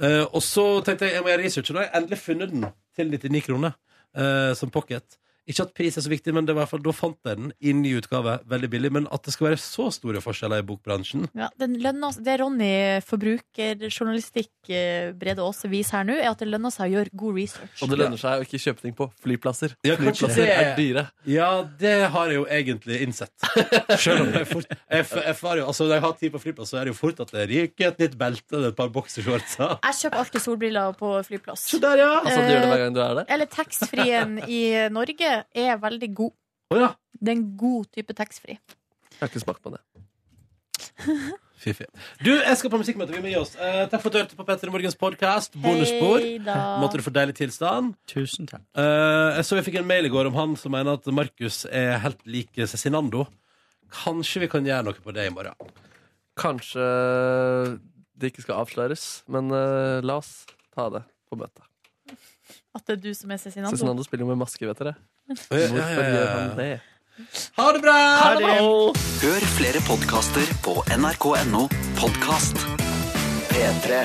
Uh, og så tenkte jeg jeg må gjøre research, og da har jeg endelig funnet den til 99 kroner uh, som pocket. Ikke at pris er så viktig, men det var i hvert fall, da fant jeg den i ny utgave. Veldig billig. Men at det skal være så store forskjeller i bokbransjen Ja, den lønner, det Ronny, forbrukerjournalistikk, eh, Brede Aase viser her nå, er at det lønner seg å gjøre god research. Og det lønner seg å ikke kjøpe ting på flyplasser. Ja, kanskje Flyplasser det- er dyre. Ja, det har jeg jo egentlig innsett. Selv om jeg fort jeg, f- jeg, jo, altså, Når jeg har tid på flyplass, så er det jo fort at det ryker et nytt belte eller et par boksershorts. Jeg kjøper alltid solbriller på flyplass. Så der, ja! Altså, du gjør det hver gang du er der? Eller taxfree-en i Norge er veldig god. Oh, ja. Det er en god type taxfree. Jeg har ikke smakt på det. Fiffig. Du, jeg skal på musikkmøte. Vi må gi oss. Eh, takk for at du hørte på Petter Morgens podkast. Bonusspor. Måtte du få deilig tilstand. Tusen takk. Eh, jeg så vi fikk en mail i går om han som mener at Markus er helt lik Cezinando. Kanskje vi kan gjøre noe på det i morgen. Kanskje det ikke skal avsløres, men eh, la oss ta det på møtet. At det er du som er Cezinando. Cezinando spiller jo med maske, vet dere. Ja, ja, ja, Hvorfor ja. gjør han det? Ha det bra! Ha det bra! Hør flere podkaster på nrk.no podkast. P3.